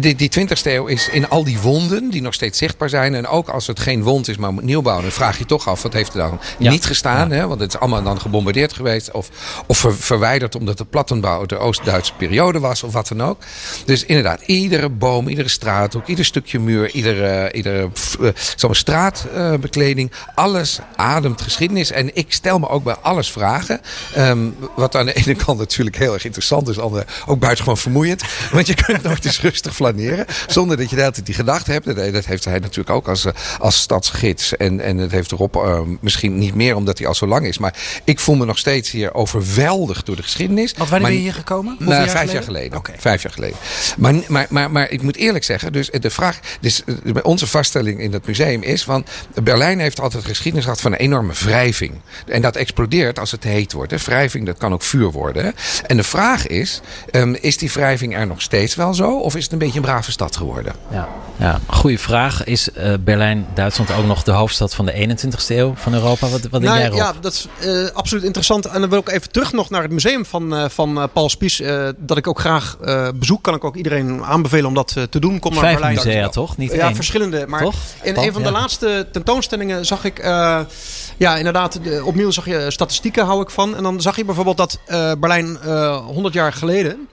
die, die 20e eeuw is in al die wonden die nog steeds zichtbaar zijn. En ook als het geen wond is, maar moet nieuwbouwen. Dan vraag je toch af, wat heeft er dan Ja. niet gestaan? Hè? Want het is allemaal dan gebombardeerd geweest. Of, of ver- verwijderd omdat de de Oost-Duitse periode was. Of wat dan ook. Dus inderdaad, iedere boom, iedere straathoek, ieder stukje muur, iedere, iedere pff, eh, zo'n straatbekleding. alles ademt geschiedenis. En ik stel me ook bij alles vragen. Ehm, wat aan de ene kant natuurlijk heel erg interessant is. Andere ook buitengewoon vermoeiend. Want je kunt nooit eens rustig flaneren. Zonder dat je de tijd die gedachte hebt. Dat, heeft hij natuurlijk ook als, eh, als stadsgids. En, en dat heeft erop eh, misschien niet meer omdat hij al zo lang is. Maar ik voel me nog steeds hier overweldigd door de geschiedenis. Want wanneer Maar- ben je hier gekomen? Nou, jaar vijf geleden? jaar geleden. Oké. Vijf jaar geleden. Maar, maar, maar, maar ik moet eerlijk zeggen, dus de vraag, dus eh, onze vaststelling in het museum is van Berlijn heeft altijd geschiedenis gehad van een enorme wrijving. En dat explodeert als het heet wordt. Hè. Wrijving, dat kan ook vuur worden. Hè. En de vraag is, ehm, is die wrijving er nog steeds wel zo? Of is het een beetje een brave stad geworden? Ja, ja goede vraag. Is eh, Berlijn, Duitsland ook nog de hoofdstad van de 21ste eeuw van Europa? Wat, wat denk Nou, jij, Rob? ja, dat is eh, absoluut interessant. En dan wil ik even terug nog naar het museum van, eh, van eh, Paul Spies. eh, dat ik ook graag eh, bezoek. Kan ik ook iedereen aanbevelen om dat te doen. Kom naar Vijf Berlijn. musea, toch? Niet Ja, één. verschillende. Maar Toch? in een van de Ja. laatste tentoonstellingen zag ik... ja, inderdaad, de- opnieuw zag je statistieken, hou ik van. En dan zag je bijvoorbeeld dat Berlijn eh 100 jaar geleden...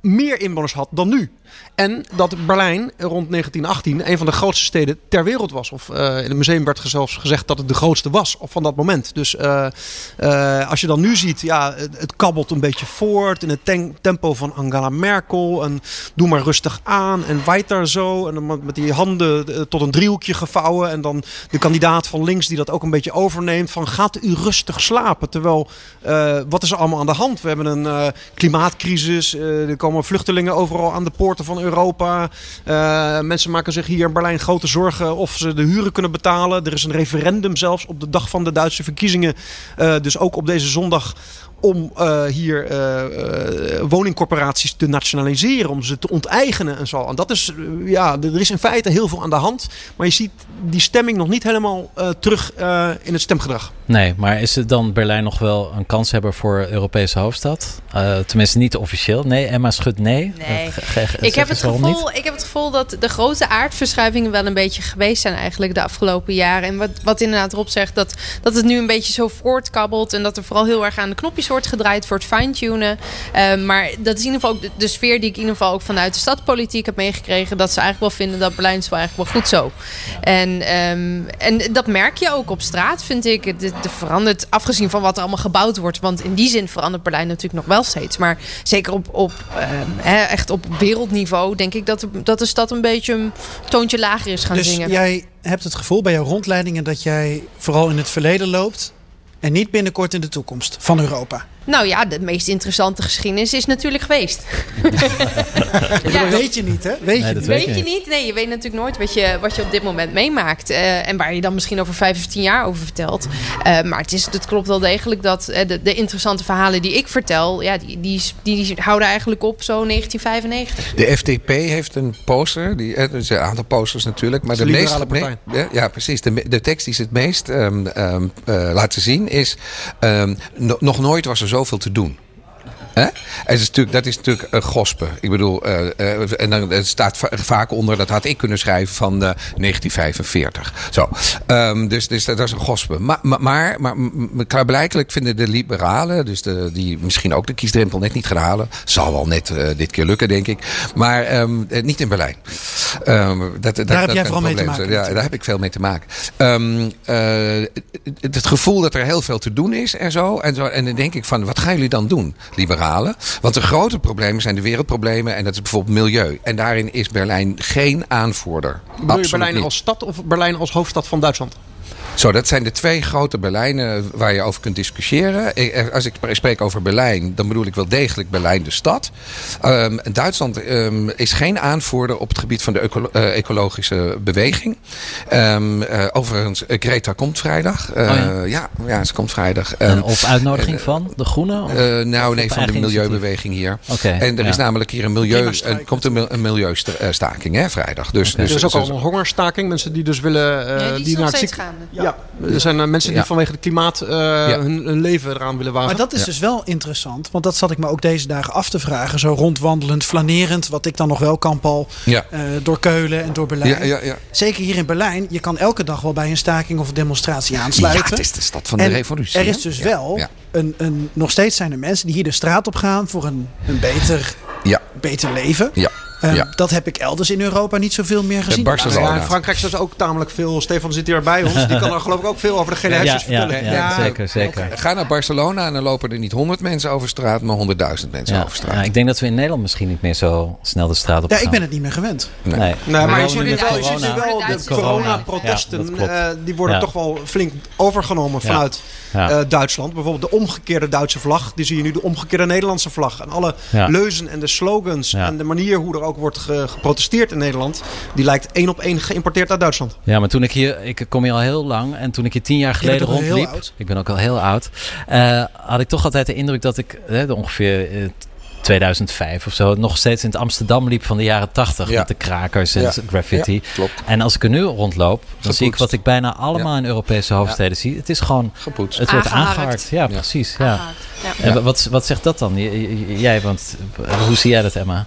meer inwoners had dan nu. En dat Berlijn rond 1918 een van de grootste steden ter wereld was. Of eh, in het museum werd zelfs gezegd dat het de grootste was van dat moment. Dus eh, eh, als je dan nu ziet, ja, het, kabbelt een beetje voort in het tempo van Angela Merkel. En doe maar rustig aan en daar zo. En dan met die handen tot een driehoekje gevouwen. En dan de kandidaat van links die dat ook een beetje overneemt. Van gaat u rustig slapen? Terwijl, wat is er allemaal aan de hand? We hebben een klimaatcrisis. er komen vluchtelingen overal aan de poorten van Europa. Uh, mensen maken zich hier in Berlijn grote zorgen of ze de huren kunnen betalen. Er is een referendum zelfs op de dag van de Duitse verkiezingen. Uh, dus ook op deze zondag om uh, hier uh, woningcorporaties te nationaliseren, om ze te onteigenen en zo. En dat is, ja, er is in feite heel veel aan de hand. Maar je ziet die stemming nog niet helemaal terug in het stemgedrag. Nee, maar is het dan Berlijn nog wel een kanshebber voor Europese hoofdstad? tenminste, niet officieel. Nee, Emma schudt nee. Nee. ik, heb het gevoel, ik heb het gevoel dat de grote aardverschuivingen wel een beetje geweest zijn eigenlijk de afgelopen jaren. En wat, wat inderdaad Rob zegt, dat, dat het nu een beetje zo voortkabbelt en dat er vooral heel erg aan de knopjes wordt gedraaid voor het fine-tunen. Uh, maar dat is in ieder geval ook de, sfeer die ik in ieder geval ook vanuit de stadpolitiek heb meegekregen. Dat ze eigenlijk wel vinden dat Berlijn is wel eigenlijk wel goed zo. En, um, en dat merk je ook op straat, vind ik. Het, het, verandert, afgezien van wat er allemaal gebouwd wordt. Want in die zin verandert Berlijn natuurlijk nog wel steeds. Maar zeker op, op um, echt op wereldniveau denk ik dat de, dat de stad een beetje een toontje lager is gaan dus zingen. Jij hebt het gevoel bij jouw rondleidingen dat jij vooral in het verleden loopt en niet binnenkort in de toekomst van Europa. Nou ja, de meest interessante geschiedenis is natuurlijk geweest. ja. Dat weet je niet, hè? Weet je, niet. Weet je niet? Nee, je weet natuurlijk nooit wat je, wat je op dit moment meemaakt. Uh, en waar je dan misschien over vijf of tien jaar over vertelt. Uh, maar het, is, het klopt wel degelijk dat uh, de, de, interessante verhalen die ik vertel... Ja, die, die, die, die, houden eigenlijk op zo 1995. De FDP heeft een poster. Die, er zijn een aantal posters natuurlijk. Maar de, de meeste... Nee, ja, precies. De, de tekst die ze het meest um, um, laten zien is... Um, no, nog nooit was er zoveel te doen. Hè? En is natuurlijk, dat is natuurlijk een gospe. Ik bedoel, uh, uh, en dan het staat vaak onder, dat had ik kunnen schrijven van uh, 1945. Zo. Um, dus, dus dat is een gospe. Maar, maar, maar, maar klaarblijkelijk vinden de liberalen, dus de, die misschien ook de kiesdrempel net niet gaan halen, zal wel net dit keer lukken, denk ik. Maar um, niet in Berlijn. Um, dat, dat, daar heb jij vooral mee te maken. Ja, daar heb ik veel mee te maken. Het gevoel dat er heel veel te doen is en zo. En, zo, en dan denk ik van, wat gaan jullie dan doen, liberalen? Want de grote problemen zijn de wereldproblemen en dat is bijvoorbeeld milieu. En daarin is Berlijn geen aanvoerder. Bedoel je Berlijn als stad of Berlijn als hoofdstad van Duitsland? Zo, dat zijn de twee grote Berlijnen waar je over kunt discussiëren. Eh, als ik spreek over Berlijn, dan bedoel ik wel degelijk Berlijn de stad. Um, Duitsland um, is geen aanvoerder op het gebied van de ecolo uh, ecologische beweging. Um, uh, overigens, Greta komt vrijdag. Uh, oh ja. ja. Ja, ze komt vrijdag. op uitnodiging van de Groenen? nou, nee, van de milieubeweging hier. Okay, en er ja. is namelijk hier een milieu, er komt een, een milieustaking hè, vrijdag. Dus, okay. dus, er is ook al een hongerstaking. Mensen die dus willen... nee, die, die naar het ziek... Ja. Ja, er zijn uh, mensen die ja. vanwege het klimaat uh, ja. hun, hun, leven eraan willen wagen. Maar dat is ja. dus wel interessant, want dat zat ik me ook deze dagen af te vragen. Zo rondwandelend, flanerend, wat ik dan nog wel kan, Paul. Uh, door Keulen en door Berlijn. Zeker hier in Berlijn, je kan elke dag wel bij een staking of een demonstratie aansluiten. Ja, het is de stad van de en revolutie. Er is dus wel, een, een, nog steeds zijn er mensen die hier de straat op gaan voor een, een beter, beter leven. Ja. Uh, ja. Dat heb ik elders in Europa niet zoveel meer gezien. Ja, in Frankrijk is ook tamelijk veel. Stefan zit hier bij ons. Die kan er geloof ik ook veel over de gele hersens ja, vertellen. Ja, zeker, zeker. Ga naar Barcelona en dan lopen er niet 100 mensen over straat, maar 100.000 mensen over straat. ik denk dat we in Nederland misschien niet meer zo snel de straat op gaan. Ja, ik ben het niet meer gewend. Nee, nee. nee maar je ziet nu wel, wel de corona-protesten. Uh, die worden toch wel flink overgenomen vanuit uh, Duitsland. Bijvoorbeeld de omgekeerde Duitse vlag. Die zie je nu de omgekeerde Nederlandse vlag. En alle leuzen en de slogans en de manier hoe er ook wordt geprotesteerd in Nederland, die lijkt één op één geïmporteerd uit Duitsland. Ja, maar toen ik hier, ik kom hier al heel lang en toen ik hier tien jaar geleden rondliep, ik ben ook al heel oud, uh, had ik toch altijd de indruk dat ik uh, ongeveer uh, 2005 of zo nog steeds in het Amsterdam liep van de jaren 80 ja. met de krakers en ja. graffiti. Ja, en als ik er nu rondloop, dan Gepoetst. zie ik wat ik bijna allemaal in Europese hoofdsteden zie. Het is gewoon, Gepoetst. het wordt aangehaakt. Ja, precies. Ja. En wat, wat zegt dat dan? Jij, want hoe zie jij dat, Emma?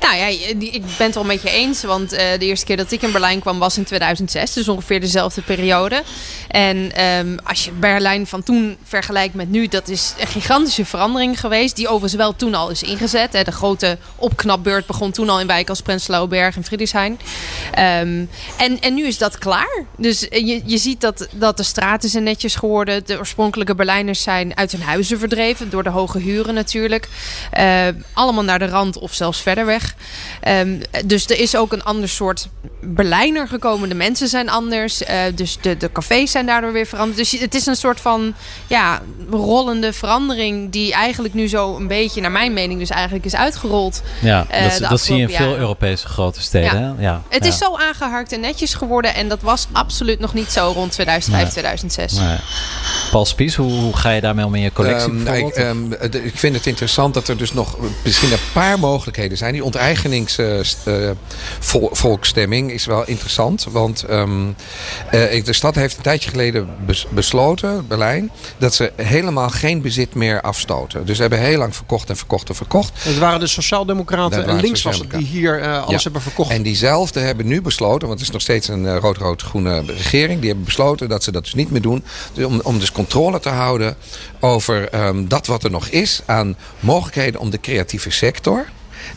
Nou ja, ik ben het wel met je eens. Want uh, de eerste keer dat ik in Berlijn kwam was in 2006. Dus ongeveer dezelfde periode. En um, als je Berlijn van toen vergelijkt met nu, dat is een gigantische verandering geweest. Die overigens wel toen al is ingezet. Hè. De grote opknapbeurt begon toen al in wijken als Prenzlauer Berg en Friedrichshain. Um, en, en nu is dat klaar. Dus je, je ziet dat, dat de straten zijn netjes geworden. De oorspronkelijke Berlijners zijn uit hun huizen verdreven. Door de hoge huren natuurlijk. Uh, allemaal naar de rand of zelfs verder weg. Um, dus er is ook een ander soort Berlijner gekomen. De mensen zijn anders. Uh, dus de, de cafés zijn daardoor weer veranderd. Dus het is een soort van ja, rollende verandering. Die eigenlijk nu zo een beetje, naar mijn mening dus eigenlijk is uitgerold. Ja, eh, dat, dat zie je in veel. Europese grote steden. Ja. Ja. Het ja. is zo aangeharkt en netjes geworden en dat was absoluut nog niet zo rond 2005, Nee. 2006. Nee. Paul Spies, hoe, hoe ga je daarmee om in je collectie nou, ik, ehm, ik vind het interessant dat er dus nog misschien een paar mogelijkheden zijn. Die onteigeningsvolkstemming is wel interessant. Want ehm, eh, ik- de stad heeft een tijdje geleden bes- besloten, Berlijn, dat ze helemaal geen bezit meer afstoten. Dus ze hebben heel lang verkocht en verkocht en verkocht. Het waren de Sociaaldemocraten en links was het die hier eh, alles Ja. hebben verkocht. En diezelfde hebben nu besloten, want het is nog steeds een eh, rood-rood-groene regering. Die hebben besloten dat ze dat dus niet meer doen. Dus om, om dus controle te houden over ehm, dat wat er nog is aan mogelijkheden om de creatieve sector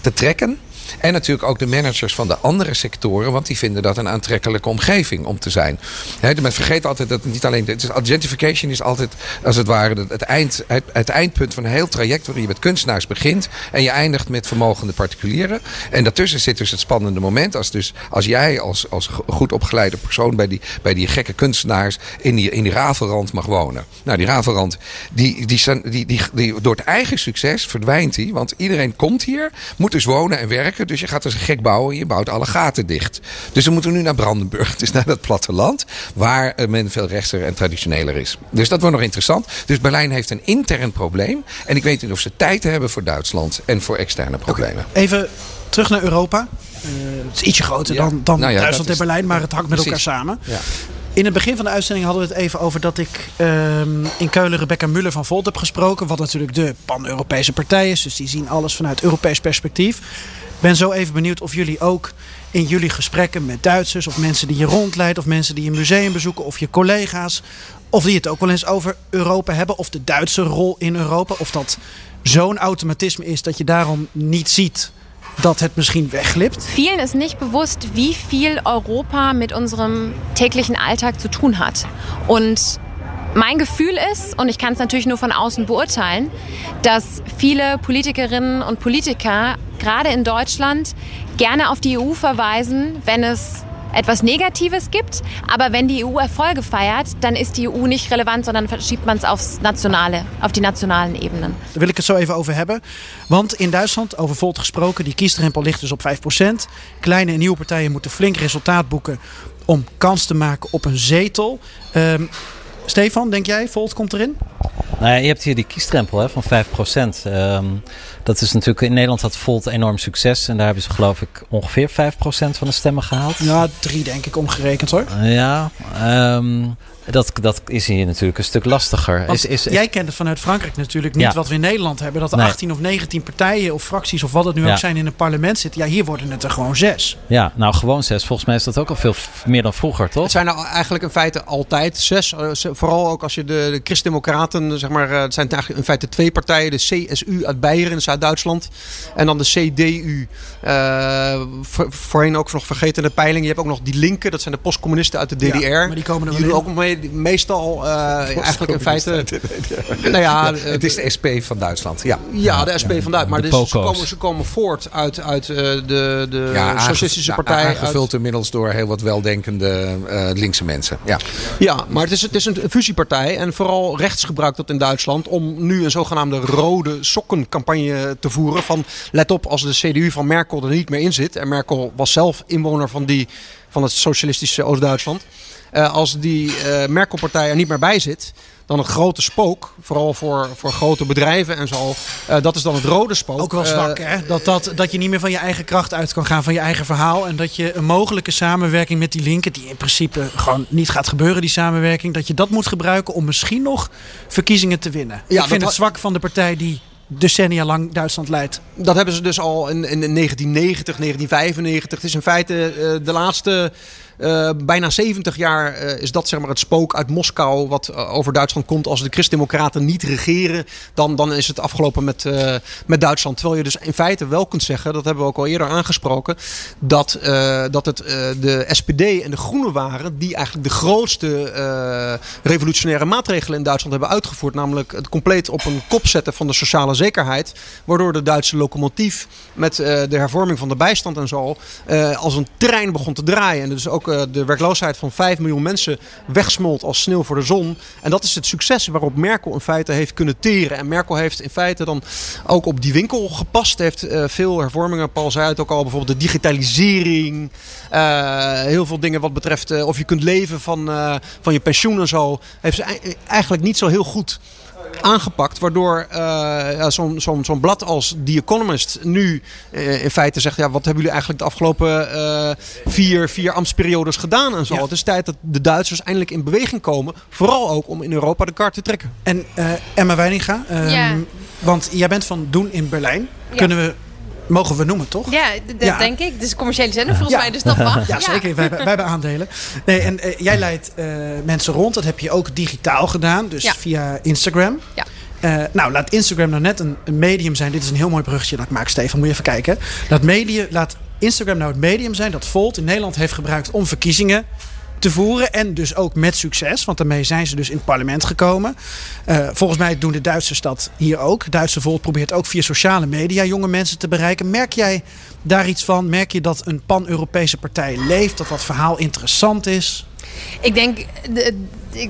te trekken. En natuurlijk ook de managers van de andere sectoren, want die vinden dat een aantrekkelijke omgeving om te zijn. He, men vergeet altijd dat niet alleen. Het is, gentrification is altijd, als het ware, het, eind, het, eindpunt van een heel traject waarin je met kunstenaars begint en je eindigt met vermogende particulieren. En daartussen zit dus het spannende moment als, dus, als jij als, als go- goed opgeleide persoon bij die, bij die gekke kunstenaars in die, in die rafelrand mag wonen. Nou, die rafelrand, die, die, die, die, door het eigen succes verdwijnt die. Want iedereen komt hier, moet dus wonen en werken. Dus je gaat dus gek bouwen en je bouwt alle gaten dicht. Dus we moeten nu naar Brandenburg, dus naar dat platteland. Waar eh, men veel rechtser en traditioneler is. Dus dat wordt nog interessant. Dus Berlijn heeft een intern probleem. En ik weet niet of ze tijd hebben voor Duitsland en voor externe problemen. Even terug naar Europa. Eh, het is ietsje groter Ja. dan, dan Nou ja, Duitsland en Berlijn, maar het hangt met Precies. elkaar samen. Ja. In het begin van de uitzending hadden we het even over dat ik ehm, in Keulen Rebecca Muller van Volt heb gesproken. Wat natuurlijk de pan-Europese partij is. Dus die zien alles vanuit Europees perspectief. Ben zo even benieuwd of jullie ook in jullie gesprekken met Duitsers... of mensen die je rondleidt, of mensen die je museum bezoeken... of je collega's, of die het ook wel eens over Europa hebben... of de Duitse rol in Europa. Of dat zo'n automatisme is dat je daarom niet ziet dat het misschien wegglipt. Vielen ist nicht bewusst, wie viel Europa mit unserem täglichen Alltag zu tun hat. Und mein Gefühl ist, und ich kann es natürlich nur von außen beurteilen, dass viele Politikerinnen und Politiker, gerade in Deutschland, gerne auf die EU verweisen, wenn es etwas Negatives gibt. Aber wenn die EU Erfolge feiert, dann ist die EU nicht relevant, sondern verschiebt man es aufs Nationale, auf die nationalen Ebenen. Daar wil ik het zo even over hebben. Want in Duitsland, over Volt gesproken, die kiesdrempel ligt dus op 5%. Kleine en nieuwe partijen moeten flink resultaat boeken om kans te maken op een zetel. Ehm, Stefan, denk jij, Volt komt erin? Nou ja, je hebt hier die kiesdrempel hè, van 5%. Ehm, dat is natuurlijk, in Nederland had Volt enorm succes. En daar hebben ze geloof ik ongeveer 5% van de stemmen gehaald. Ja, drie denk ik omgerekend hoor. Ja, ehm, dat, dat is hier natuurlijk een stuk lastiger. Is, is, jij kent het vanuit Frankrijk natuurlijk niet Ja. wat we in Nederland hebben. Dat er Nee. 18 of 19 partijen of fracties of wat het nu Ja. ook zijn in een parlement zitten. Ja, hier worden het er gewoon zes. Ja, nou gewoon zes. Volgens mij is dat ook al veel meer dan vroeger, toch? Het zijn er eigenlijk in feite altijd zes. Eh, Vooral ook als je de, de Christdemocraten, zeg maar, eh, het zijn eigenlijk in feite twee partijen. De CSU uit Beieren in Zuid-Duitsland. En dan de CDU. eh, voor- voorheen ook nog vergeten de peiling. Je hebt ook nog die linken, dat zijn de postcommunisten uit de DDR. Ja, maar die komen er wel doen in. ook mee, meestal eh, eigenlijk in feite... Nou ja, eh, Het is de SP van Duitsland. Ja. ja, de SP van Duitsland. Maar dus ze, komen, ze komen voort uit, uit eh, de, de Ja, Socialistische Partij. uit- Aangevuld inmiddels door heel wat weldenkende linkse mensen. Ja. Ja, maar het is, het is een fusiepartij. En vooral rechts gebruikt dat in Duitsland. Om nu een zogenaamde rode sokkencampagne te voeren. Van let op als de CDU van Merkel er niet meer in zit. En Merkel was zelf inwoner van, die, van het socialistische Oost-Duitsland. Eh, als die eh, Merkel-partij er niet meer bij zit. Dan het grote spook, vooral voor, voor grote bedrijven en zo. eh, dat is dan het rode spook. Ook wel zwak, hè? Dat, dat, dat je niet meer van je eigen kracht uit kan gaan, van je eigen verhaal. En dat je een mogelijke samenwerking met die linken, die in principe gewoon niet gaat gebeuren, die samenwerking, dat je dat moet gebruiken om misschien nog verkiezingen te winnen. Ja, ik vind het zwak van de partij die decennia lang Duitsland leidt. Dat hebben ze dus al in, in 1990, 1995. Het is in feite de laatste eh, bijna 70 jaar eh, is dat zeg maar het spook uit Moskou wat eh, over Duitsland komt. Als de Christdemocraten niet regeren, dan, dan is het afgelopen met, met Duitsland. Terwijl je dus in feite wel kunt zeggen, dat hebben we ook al eerder aangesproken, dat, dat het de SPD en de Groenen waren die eigenlijk de grootste revolutionaire maatregelen in Duitsland hebben uitgevoerd. Namelijk het compleet op een kop zetten van de sociale zekerheid. Waardoor de Duitse locomotief met de hervorming van de bijstand en zo als een trein begon te draaien. En dus ook eh, de werkloosheid van 5 miljoen mensen wegsmolt als sneeuw voor de zon. En dat is het succes waarop Merkel in feite heeft kunnen teren. En Merkel heeft in feite dan ook op die winkel gepast. Heeft eh, veel hervormingen. Paul zei het ook al, bijvoorbeeld de digitalisering. eh, heel veel dingen wat betreft of je kunt leven van, van je pensioen en zo. Heeft ze ei- eigenlijk niet zo heel goed aangepakt. Waardoor eh, ja, zo'n zo'n zo'n blad als The Economist nu eh, in feite zegt... Ja, wat hebben jullie eigenlijk de afgelopen eh, vier, vier ambtsperiodes gedaan en zo. Ja. Het is tijd dat de Duitsers eindelijk in beweging komen. Vooral ook om in Europa de kaart te trekken. En eh, Emma Weininga, ehm, Ja. want jij bent van Doen in Berlijn. Ja. Kunnen we, mogen we noemen toch? Ja, dat Ja. denk ik. Het is een commerciële zender volgens Ja. mij, dus dat mag. Ja, zeker. Wij, hebben- wij hebben aandelen. Nee, en eh, jij leidt eh, mensen rond. Dat heb je ook digitaal gedaan, dus via Instagram. Ja. Eh, nou, laat Instagram nou net een, een medium zijn. Dit is een heel mooi bruggetje dat ik maak, Stefan. Moet je even kijken. Laat, medium, laat Instagram nou het medium zijn dat Volt in Nederland heeft gebruikt om verkiezingen te voeren. En dus ook met succes, want daarmee zijn ze dus in het parlement gekomen. Eh, volgens mij doen de Duitsers dat hier ook. Duitse Volt probeert ook via sociale media jonge mensen te bereiken. Merk jij daar iets van? Merk je dat een pan-Europese partij leeft? Dat dat verhaal interessant is? Ik denk de- ik,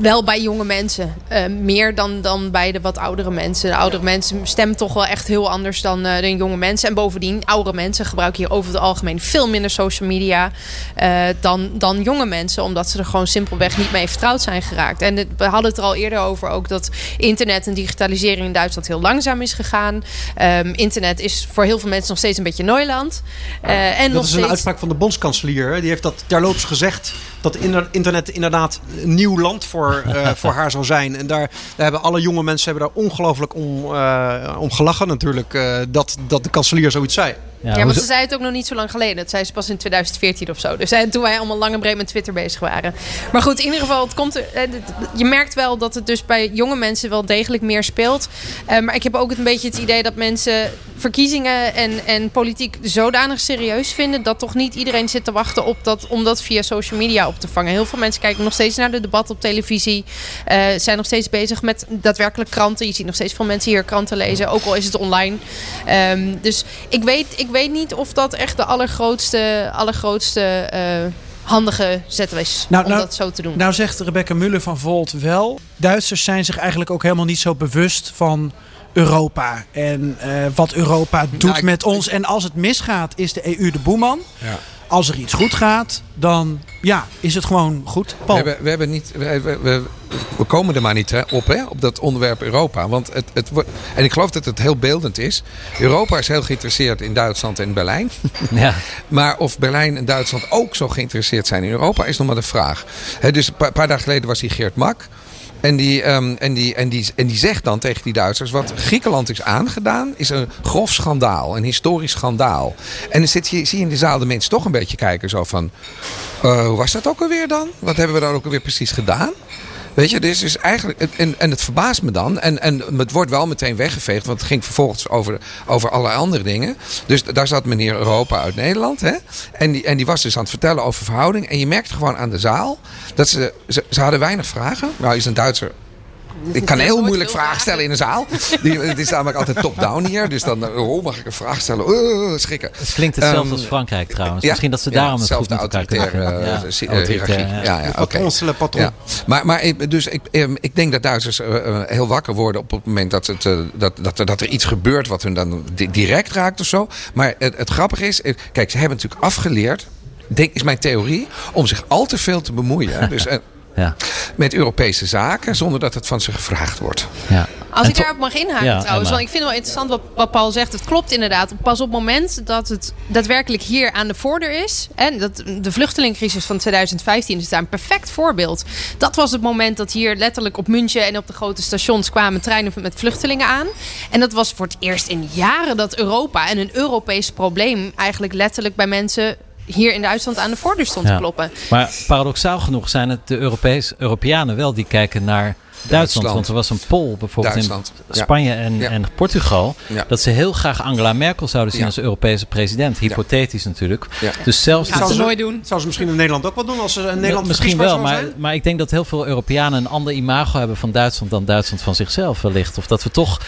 wel bij jonge mensen. Eh, meer dan, dan bij de wat oudere mensen. De oudere mensen stemmen toch wel echt heel anders dan, eh, dan jonge mensen. En bovendien, oudere mensen gebruiken hier over het algemeen veel minder social media eh, dan, dan jonge mensen. Omdat ze er gewoon simpelweg niet mee vertrouwd zijn geraakt. En het- we hadden het er al eerder over ook dat internet en digitalisering in Duitsland heel langzaam is gegaan. Ehm, internet is voor heel veel mensen nog steeds een beetje Neuland. En nog Dat is een steeds... uitspraak van de bondskanselier. Die heeft dat terloops gezegd. Dat inter- internet inderdaad een nieuw land voor, eh, voor haar zal zijn. En daar, daar hebben alle jonge mensen hebben daar ongelooflijk om, eh, om gelachen natuurlijk. eh, dat, dat de kanselier zoiets zei. Ja, maar hoezo- ze zei het ook nog niet zo lang geleden. Dat zei ze pas in 2014 of zo. Dus toen wij allemaal lang en breed met Twitter bezig waren. Maar goed, in ieder geval, het komt eh, je merkt wel dat het dus bij jonge mensen wel degelijk meer speelt. Eh, maar ik heb ook een beetje het idee dat mensen verkiezingen en, en politiek zodanig serieus vinden... dat toch niet iedereen zit te wachten op dat, om dat via social media op te vangen. Heel veel mensen kijken nog steeds naar de debatten op televisie. eh, zijn nog steeds bezig met daadwerkelijk kranten. Je ziet nog steeds veel mensen hier kranten lezen, ook al is het online. Ehm, dus ik weet, ik weet niet of dat echt de allergrootste, allergrootste eh, handige zet is Nou, om nou- dat zo te doen. Nou zegt Rebecca Muller van Volt wel. Duitsers zijn zich eigenlijk ook helemaal niet zo bewust van Europa. En eh, wat Europa doet Nou, ik- met ons. En als het misgaat, is de EU de boeman. Ja. Als er iets goed gaat, dan ja, is het gewoon goed. We hebben, we hebben niet. We, we, we- komen er maar niet hè, op, hè, op dat onderwerp Europa. Want het, het wordt. En ik geloof dat het heel beeldend is. Europa is heel geïnteresseerd in Duitsland en Berlijn. ja. Maar of Berlijn en Duitsland ook zo geïnteresseerd zijn in Europa is nog maar de vraag. Hè, dus een paar, paar dagen geleden was hier Geert Mak. En die, ehm, en, die, en, die, en die zegt dan tegen die Duitsers: wat Griekenland is aangedaan, is een grof schandaal, een historisch schandaal. En dan zit je, zie je in de zaal de mensen toch een beetje kijken: zo van: eh, hoe was dat ook alweer dan? Wat hebben we dan ook alweer precies gedaan? Weet je, dus is eigenlijk. En, en het verbaast me dan. En, en het wordt wel meteen weggeveegd, want het ging vervolgens over, over allerlei andere dingen. Dus daar zat meneer Europa uit Nederland. Hè? En, die, en die was dus aan het vertellen over verhouding. En je merkte gewoon aan de zaal dat ze. Ze, ze hadden weinig vragen. Nou, is een Duitser. Ik kan heel moeilijk vragen stellen in een zaal. Het is namelijk altijd top-down hier. Dus dan, eh, oh, mag ik een vraag stellen? Oh, schrikken. Het klinkt hetzelfde Ehm, als Frankrijk trouwens. ja. Misschien dat ze Ja, daarom het goed met elkaar kunnen eh, eh, hiërarchie. ja. Ja, ja. Ja. Maar, maar ik- dus ik, ehm, ik denk dat Duitsers heel wakker worden op het moment dat, het, dat, dat, er, dat er iets gebeurt wat hun dan di- direct raakt of zo. Maar het, het grappige is, kijk, ze hebben natuurlijk afgeleerd, denk, is mijn theorie, om zich al te veel te bemoeien. Dus, Ja. met Europese zaken, zonder dat het van ze gevraagd wordt. Ja. Als En ik daarop mag inhaken Ja, trouwens. Emma. Want ik vind het wel interessant wat, wat Paul zegt. Het klopt inderdaad. Pas op het moment dat het daadwerkelijk hier aan de voordeur is. En dat, de vluchtelingencrisis van 2015 is daar een perfect voorbeeld. Dat was het moment dat hier letterlijk op München en op de grote stations kwamen treinen met vluchtelingen aan. En dat was voor het eerst in jaren dat Europa en een Europees probleem eigenlijk letterlijk bij mensen hier in Duitsland aan de voordeur stond Ja. te kloppen. Maar paradoxaal genoeg zijn het de Europees, Europeanen wel die kijken naar Duitsland. Want er was een poll bijvoorbeeld Duitsland, in ja. Spanje en, Ja. en Portugal. Ja. Dat ze heel graag Angela Merkel zouden zien Ja. als Europese president. Hypothetisch natuurlijk. Ja. Dus zelfs Gaat ze ze- nooit doen. Zou ze misschien in Nederland ook wel doen als ze in Nederland Misschien wel, zou maar, zijn? maar ik denk dat heel veel Europeanen een ander imago hebben van Duitsland dan Duitsland van zichzelf wellicht. Of dat we toch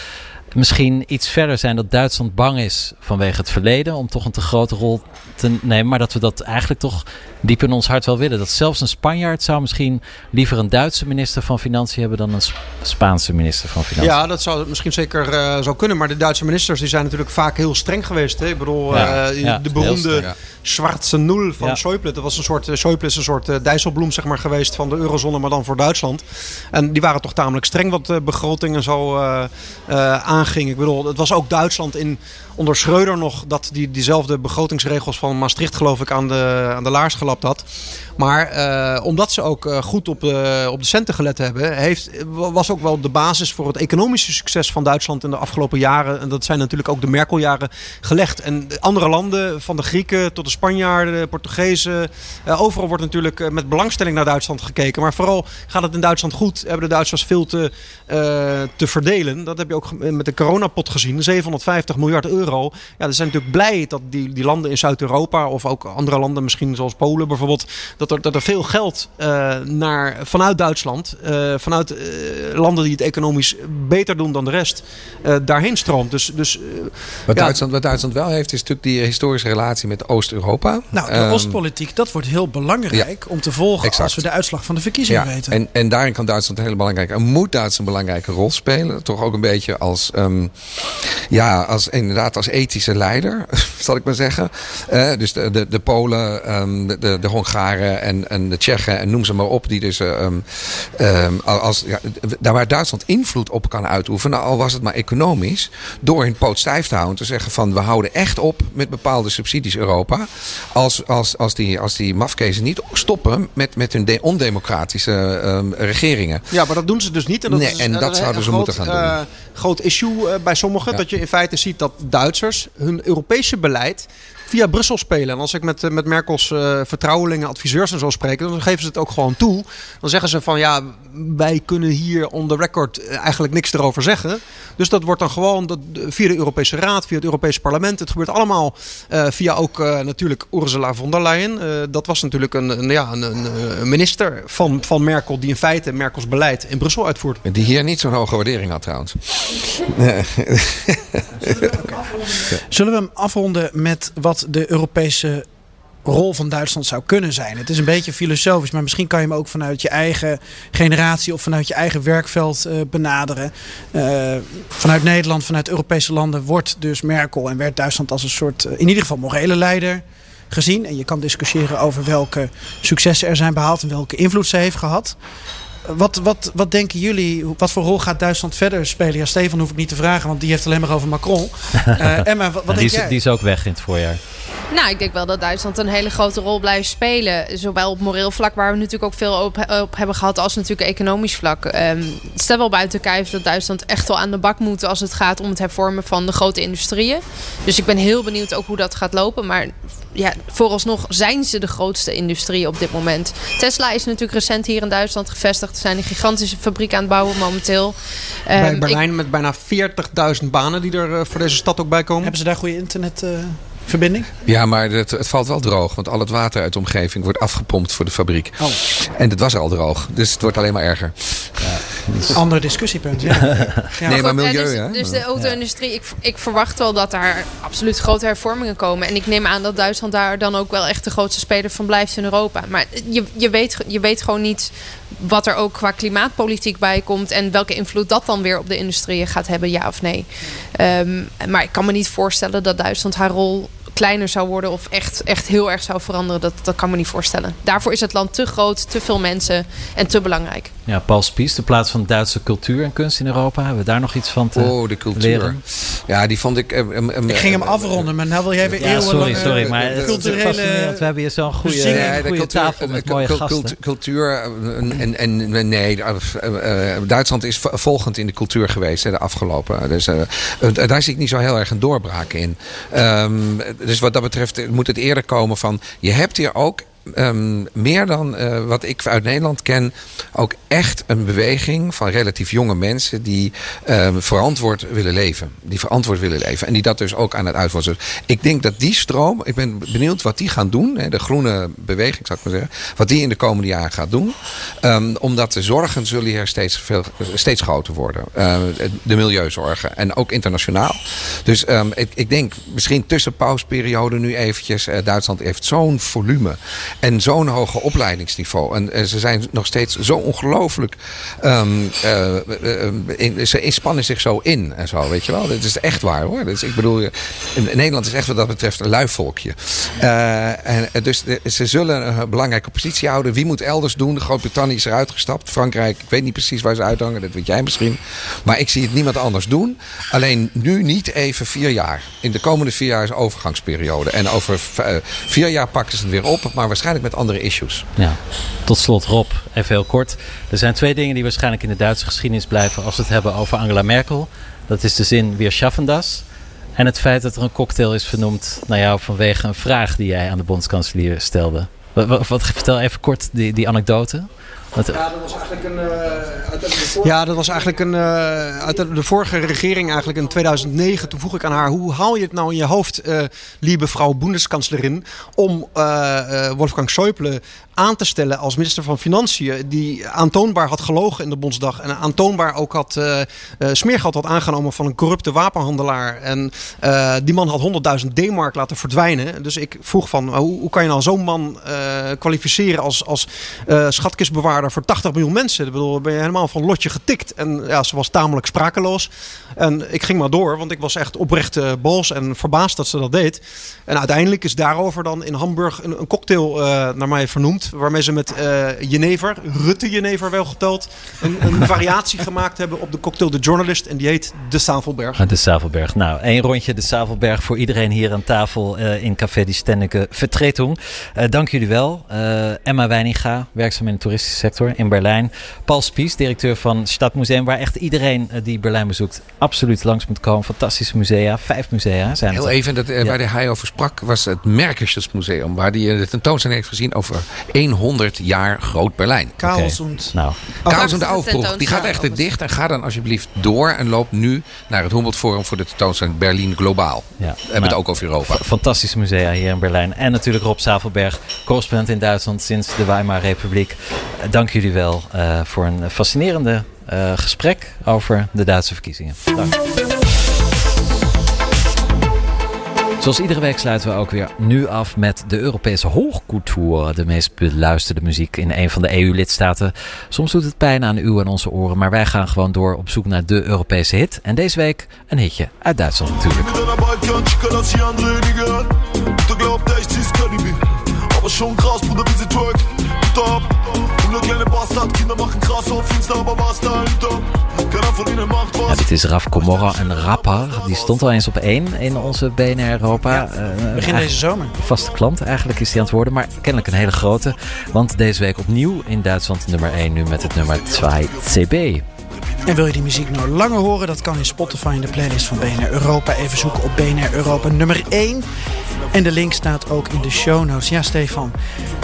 misschien iets verder zijn dat Duitsland bang is vanwege het verleden om toch een te grote rol te nemen. Maar dat we dat eigenlijk toch diep in ons hart wel willen. Dat zelfs een Spanjaard zou misschien liever een Duitse minister van Financiën hebben dan een Spaanse minister van Financiën. Ja, dat zou misschien zeker uh, zo kunnen. Maar de Duitse ministers die zijn natuurlijk vaak heel streng geweest. Hè? Ik bedoel, ja, uh, ja, de beroemde zwarte nul van ja. Schäuble. Dat was een soort, Schäuble is een soort uh, dijsselbloem zeg maar, geweest van de eurozone, maar dan voor Duitsland. En die waren toch tamelijk streng wat de begrotingen zo aanging. Ik bedoel, het was ook Duitsland in onder Schreuder nog dat die, diezelfde begrotingsregels van Maastricht geloof ik aan de, aan de laars gelapt had. Maar uh, omdat ze ook uh, goed op, uh, op de centen gelet hebben, heeft, was ook wel de basis voor het economische succes van Duitsland in de afgelopen jaren. En dat zijn natuurlijk ook de Merkel-jaren gelegd. En andere landen, van de Grieken tot de Spanjaarden, de Portugezen, overal wordt natuurlijk met belangstelling naar Duitsland gekeken. Maar vooral gaat het in Duitsland goed, hebben de Duitsers veel te, te verdelen. Dat heb je ook met de coronapot gezien, 750 miljard euro. Ja, ze zijn natuurlijk blij dat die, die landen in Zuid-Europa of ook andere landen, misschien zoals Polen bijvoorbeeld, dat er, dat er veel geld uh, naar, vanuit Duitsland, uh, vanuit uh, landen die het economisch beter doen dan de rest, daarheen stroomt. Dus, dus, wat, ja. Duitsland, wat Duitsland wel heeft, is natuurlijk die historische relatie met Oost-Europa. Nou, de um, Oostpolitiek, dat wordt heel belangrijk ja, om te volgen exact. als we de uitslag van de verkiezingen ja, weten. En, en daarin kan Duitsland een hele belangrijke, en moet Duitsland een belangrijke rol spelen. Toch ook een beetje als, um, ja, als inderdaad als ethische leider, zal ik maar zeggen. dus de, de, de Polen, um, de, de, de Hongaren en, en de Tsjechen en noem ze maar op. Die dus, um, um, als, ja, daar waar Duitsland invloed op kan uitoefenen, al was het maar economisch. Door hun poot stijf te houden. Te zeggen van we houden echt op met bepaalde subsidies Europa. Als, als, als, die, als die mafkezen niet stoppen met, met hun ondemocratische um, regeringen. Ja, maar dat doen ze dus niet. En dat, nee, is, en dat, dat zouden ze groot, moeten gaan doen. Uh, groot issue uh, bij sommigen. Ja. Dat je in feite ziet dat Duitsers hun Europese beleid via Brussel spelen. En als ik met, met Merkels uh, vertrouwelingen, adviseurs en zo spreek, dan geven ze het ook gewoon toe. Dan zeggen ze van ja, wij kunnen hier on the record eigenlijk niks erover zeggen. Dus dat wordt dan gewoon dat, via de Europese Raad, via het Europese Parlement. Het gebeurt allemaal uh, via ook uh, natuurlijk Ursula von der Leyen. Uh, dat was natuurlijk een, een ja, een, een, minister van, van Merkel die in feite Merkels beleid in Brussel uitvoert. Die hier niet zo'n hoge waardering had trouwens. Zullen we hem afronden met wat de Europese rol van Duitsland zou kunnen zijn. Het is een beetje filosofisch, maar misschien kan je hem ook vanuit je eigen generatie of vanuit je eigen werkveld uh, benaderen. Uh, vanuit Nederland, vanuit Europese landen wordt dus Merkel en werd Duitsland als een soort, uh, in ieder geval morele leider gezien. En je kan discussiëren over welke successen er zijn behaald en welke invloed ze heeft gehad. Wat, wat, wat denken jullie? Wat voor rol gaat Duitsland verder spelen? Ja, Stefan hoef ik niet te vragen, want die heeft alleen maar over Macron. Uh, Emma, wat, wat die, denk jij? Is, die is ook weg in het voorjaar. Nou, ik denk wel dat Duitsland een hele grote rol blijft spelen. Zowel op moreel vlak, waar we natuurlijk ook veel op, op hebben gehad, als natuurlijk economisch vlak. Um, stel wel buiten kijf dat Duitsland echt wel aan de bak moet als het gaat om het hervormen van de grote industrieën. Dus ik ben heel benieuwd ook hoe dat gaat lopen. Maar ja, vooralsnog zijn ze de grootste industrie op dit moment. Tesla is natuurlijk recent hier in Duitsland gevestigd. Er zijn een gigantische fabriek aan het bouwen momenteel. Bij um, Berlijn ik, met bijna 40.000 banen die er uh, voor deze stad ook bij komen. Hebben ze daar goede internet... Uh verbinding? Ja, maar het, het, valt wel droog. Want al het water uit de omgeving wordt afgepompt voor de fabriek. Oh. En het was al droog. Dus het wordt alleen maar erger. Ja, dus... Ander discussiepunt, ja. ja. Nee, maar milieu, dus, dus de auto-industrie, ik, ik verwacht wel dat daar absoluut grote hervormingen komen. En ik neem aan dat Duitsland daar dan ook wel echt de grootste speler van blijft in Europa. Maar je, je, weet, je weet gewoon niet wat er ook qua klimaatpolitiek bij komt. En welke invloed dat dan weer op de industrie gaat hebben, ja of nee. Um, maar ik kan me niet voorstellen dat Duitsland haar rol kleiner zou worden of echt, echt heel erg zou veranderen. Dat, dat kan me niet voorstellen. Daarvoor is het land te groot, te veel mensen en te belangrijk. Ja, Paul Spies, de plaats van Duitse cultuur en kunst in Europa. Hebben we daar nog iets van te Oh, de cultuur. Leren? Ja, die vond ik... Um, um, ik ging hem afronden, maar nou wil jij weer ja, sorry, sorry, maar het culturele... Want we hebben hier zo'n goede, nee, goede cultuur, tafel met mooie cultuur, gasten. Cultuur en, en nee, Duitsland is volgend in de cultuur geweest hè, de afgelopen. Dus uh, daar zie ik niet zo heel erg een doorbraak in. Um, dus wat dat betreft moet het eerder komen van... Je hebt hier ook ehm, meer dan eh, wat ik uit Nederland ken, ook echt een beweging van relatief jonge mensen die ehm, verantwoord willen leven. Die verantwoord willen leven. En die dat dus ook aan het uitvoeren. Ik denk dat die stroom, ik ben benieuwd wat die gaan doen. Hè, de groene beweging, zou ik maar zeggen. Wat die in de komende jaren gaat doen. Ehm, omdat de zorgen zullen hier steeds, veel, steeds groter worden. De milieuzorgen. En ook internationaal. Dus ik, ik denk misschien tussen pausperiode nu eventjes. Uh, Duitsland heeft zo'n volume. En zo'n hoge opleidingsniveau. En ze zijn nog steeds zo ongelooflijk. Um, in, ze inspannen zich zo in en zo, weet je wel. Dat is echt waar hoor. Dus ik bedoel, Nederland is echt wat dat betreft een luivolkje. en, dus ze zullen een belangrijke positie houden. Wie moet elders doen? Groot-Brittannië is eruit gestapt. Frankrijk, ik weet niet precies waar ze uithangen. Dat weet jij misschien. Maar ik zie het niemand anders doen. Alleen nu niet even vier jaar. In de komende vier jaar is overgangsperiode. En over vier jaar pakken ze het weer op. Maar waarschijnlijk met andere issues. Ja. Tot slot Rob, even heel kort. Er zijn twee dingen die waarschijnlijk in de Duitse geschiedenis blijven als we het hebben over Angela Merkel. Dat is de zin Wir schaffen das. En het feit dat er een cocktail is vernoemd naar jou vanwege een vraag die jij aan de bondskanselier stelde. Wat, wat, vertel even kort die, die anekdote. Wat... Ja, dat was eigenlijk een. Uh, uit de ja, dat was eigenlijk een. Uh, uit de, de, vorige regering, eigenlijk in 2009. Toen vroeg ik aan haar: hoe haal je het nou in je hoofd, uh, lieve vrouw Bundeskanzlerin, om Wolfgang Schäuble aan te stellen als minister van Financiën, die aantoonbaar had gelogen in de Bondsdag en aantoonbaar ook had uh, smeergeld had aangenomen van een corrupte wapenhandelaar. En uh, die man had 100.000 D-mark laten verdwijnen. Dus ik vroeg van, hoe, hoe kan je nou zo'n man kwalificeren als, als schatkistbewaarder voor 80 miljoen mensen? Ik bedoel, ben je helemaal van lotje getikt. En ja, ze was tamelijk sprakeloos. En ik ging maar door, want ik was echt oprecht boos en verbaasd dat ze dat deed. En uiteindelijk is daarover dan in Hamburg een, een cocktail naar mij vernoemd. Waarmee ze met uh, Jenever, Rutte Jenever wel geteld, een, een variatie gemaakt hebben op de cocktail De Journalist. En die heet De Savelberg. De Savelberg. Nou, één rondje De Savelberg voor iedereen hier aan tafel uh, in Café Die Stenneke Vertretung. Uh, dank jullie wel. Emma Weininga, werkzaam in de toeristische sector in Berlijn. Paul Spies, directeur van Stadmuseum, waar echt iedereen die Berlijn bezoekt absoluut langs moet komen. Fantastische musea, vijf musea zijn Heel even, dat, ja. waar hij over sprak, was het Merkersmuseum, waar hij de tentoonstelling heeft gezien over 100 jaar Groot Berlijn. Kaalsund. Okay. Nou. De Aufbruch. Die gaat echt dicht. En ga dan alsjeblieft door en loop nu naar het Humboldt Forum voor de tentoonstelling Berlijn Globaal. Ja. We hebben het ook over Europa. Fantastische musea hier in Berlijn. En natuurlijk Rob Zavelberg, correspondent in Duitsland sinds de Weimar Republiek. Dank jullie wel uh, voor een fascinerende uh, gesprek over de Duitse verkiezingen. Dank. Zoals iedere week sluiten we ook weer nu af met de Europese hoogcultuur. De meest beluisterde muziek in een van de EU-lidstaten. Soms doet het pijn aan u en onze oren, maar wij gaan gewoon door op zoek naar de Europese hit. En deze week een hitje uit Duitsland natuurlijk. Kleine Bastard, Kinder machen krass auf Insta, aber was dahinter? Ja, dit is Raf Komorra, een rapper. Die stond al eens op één in onze BNR Europa. Ja, uh, begin deze zomer. Vaste klant eigenlijk is hij aan het worden, maar kennelijk een hele grote. Want deze week opnieuw in Duitsland nummer 1, nu met het nummer 2 CB. En wil je die muziek nou langer horen? Dat kan in Spotify in de playlist van BNR Europa. Even zoeken op BNR Europa nummer 1. En de link staat ook in de show notes. Ja, Stefan,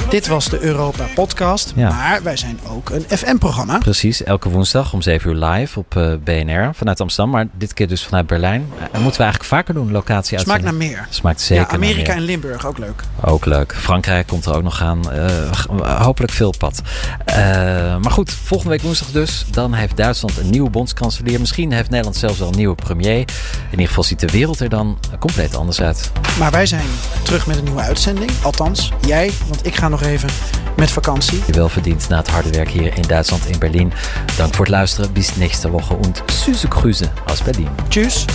dit was de Europa podcast. Ja. Maar wij zijn ook een FM-programma. Precies, elke woensdag om 7 uur live op uh, BNR vanuit Amsterdam. Maar dit keer dus vanuit Berlijn. En uh, moeten we eigenlijk vaker doen, locatie uit. Smaakt naar meer. Smaakt zeker ja, Amerika en Limburg, ook leuk. Ook leuk. Frankrijk komt er ook nog aan. Uh, hopelijk veel pad. maar goed, volgende week woensdag dus. Dan heeft Duitsland een nieuwe bondskanselier. Misschien heeft Nederland zelfs al een nieuwe premier. In ieder geval ziet de wereld er dan compleet anders uit. Maar wij zijn terug met een nieuwe uitzending. Althans, jij, want ik ga nog even met vakantie. Je wel verdient na het harde werk hier in Duitsland, in Berlijn. Dank voor het luisteren. Bis nächste Woche und süße Grüße aus Berlin. Tschüss.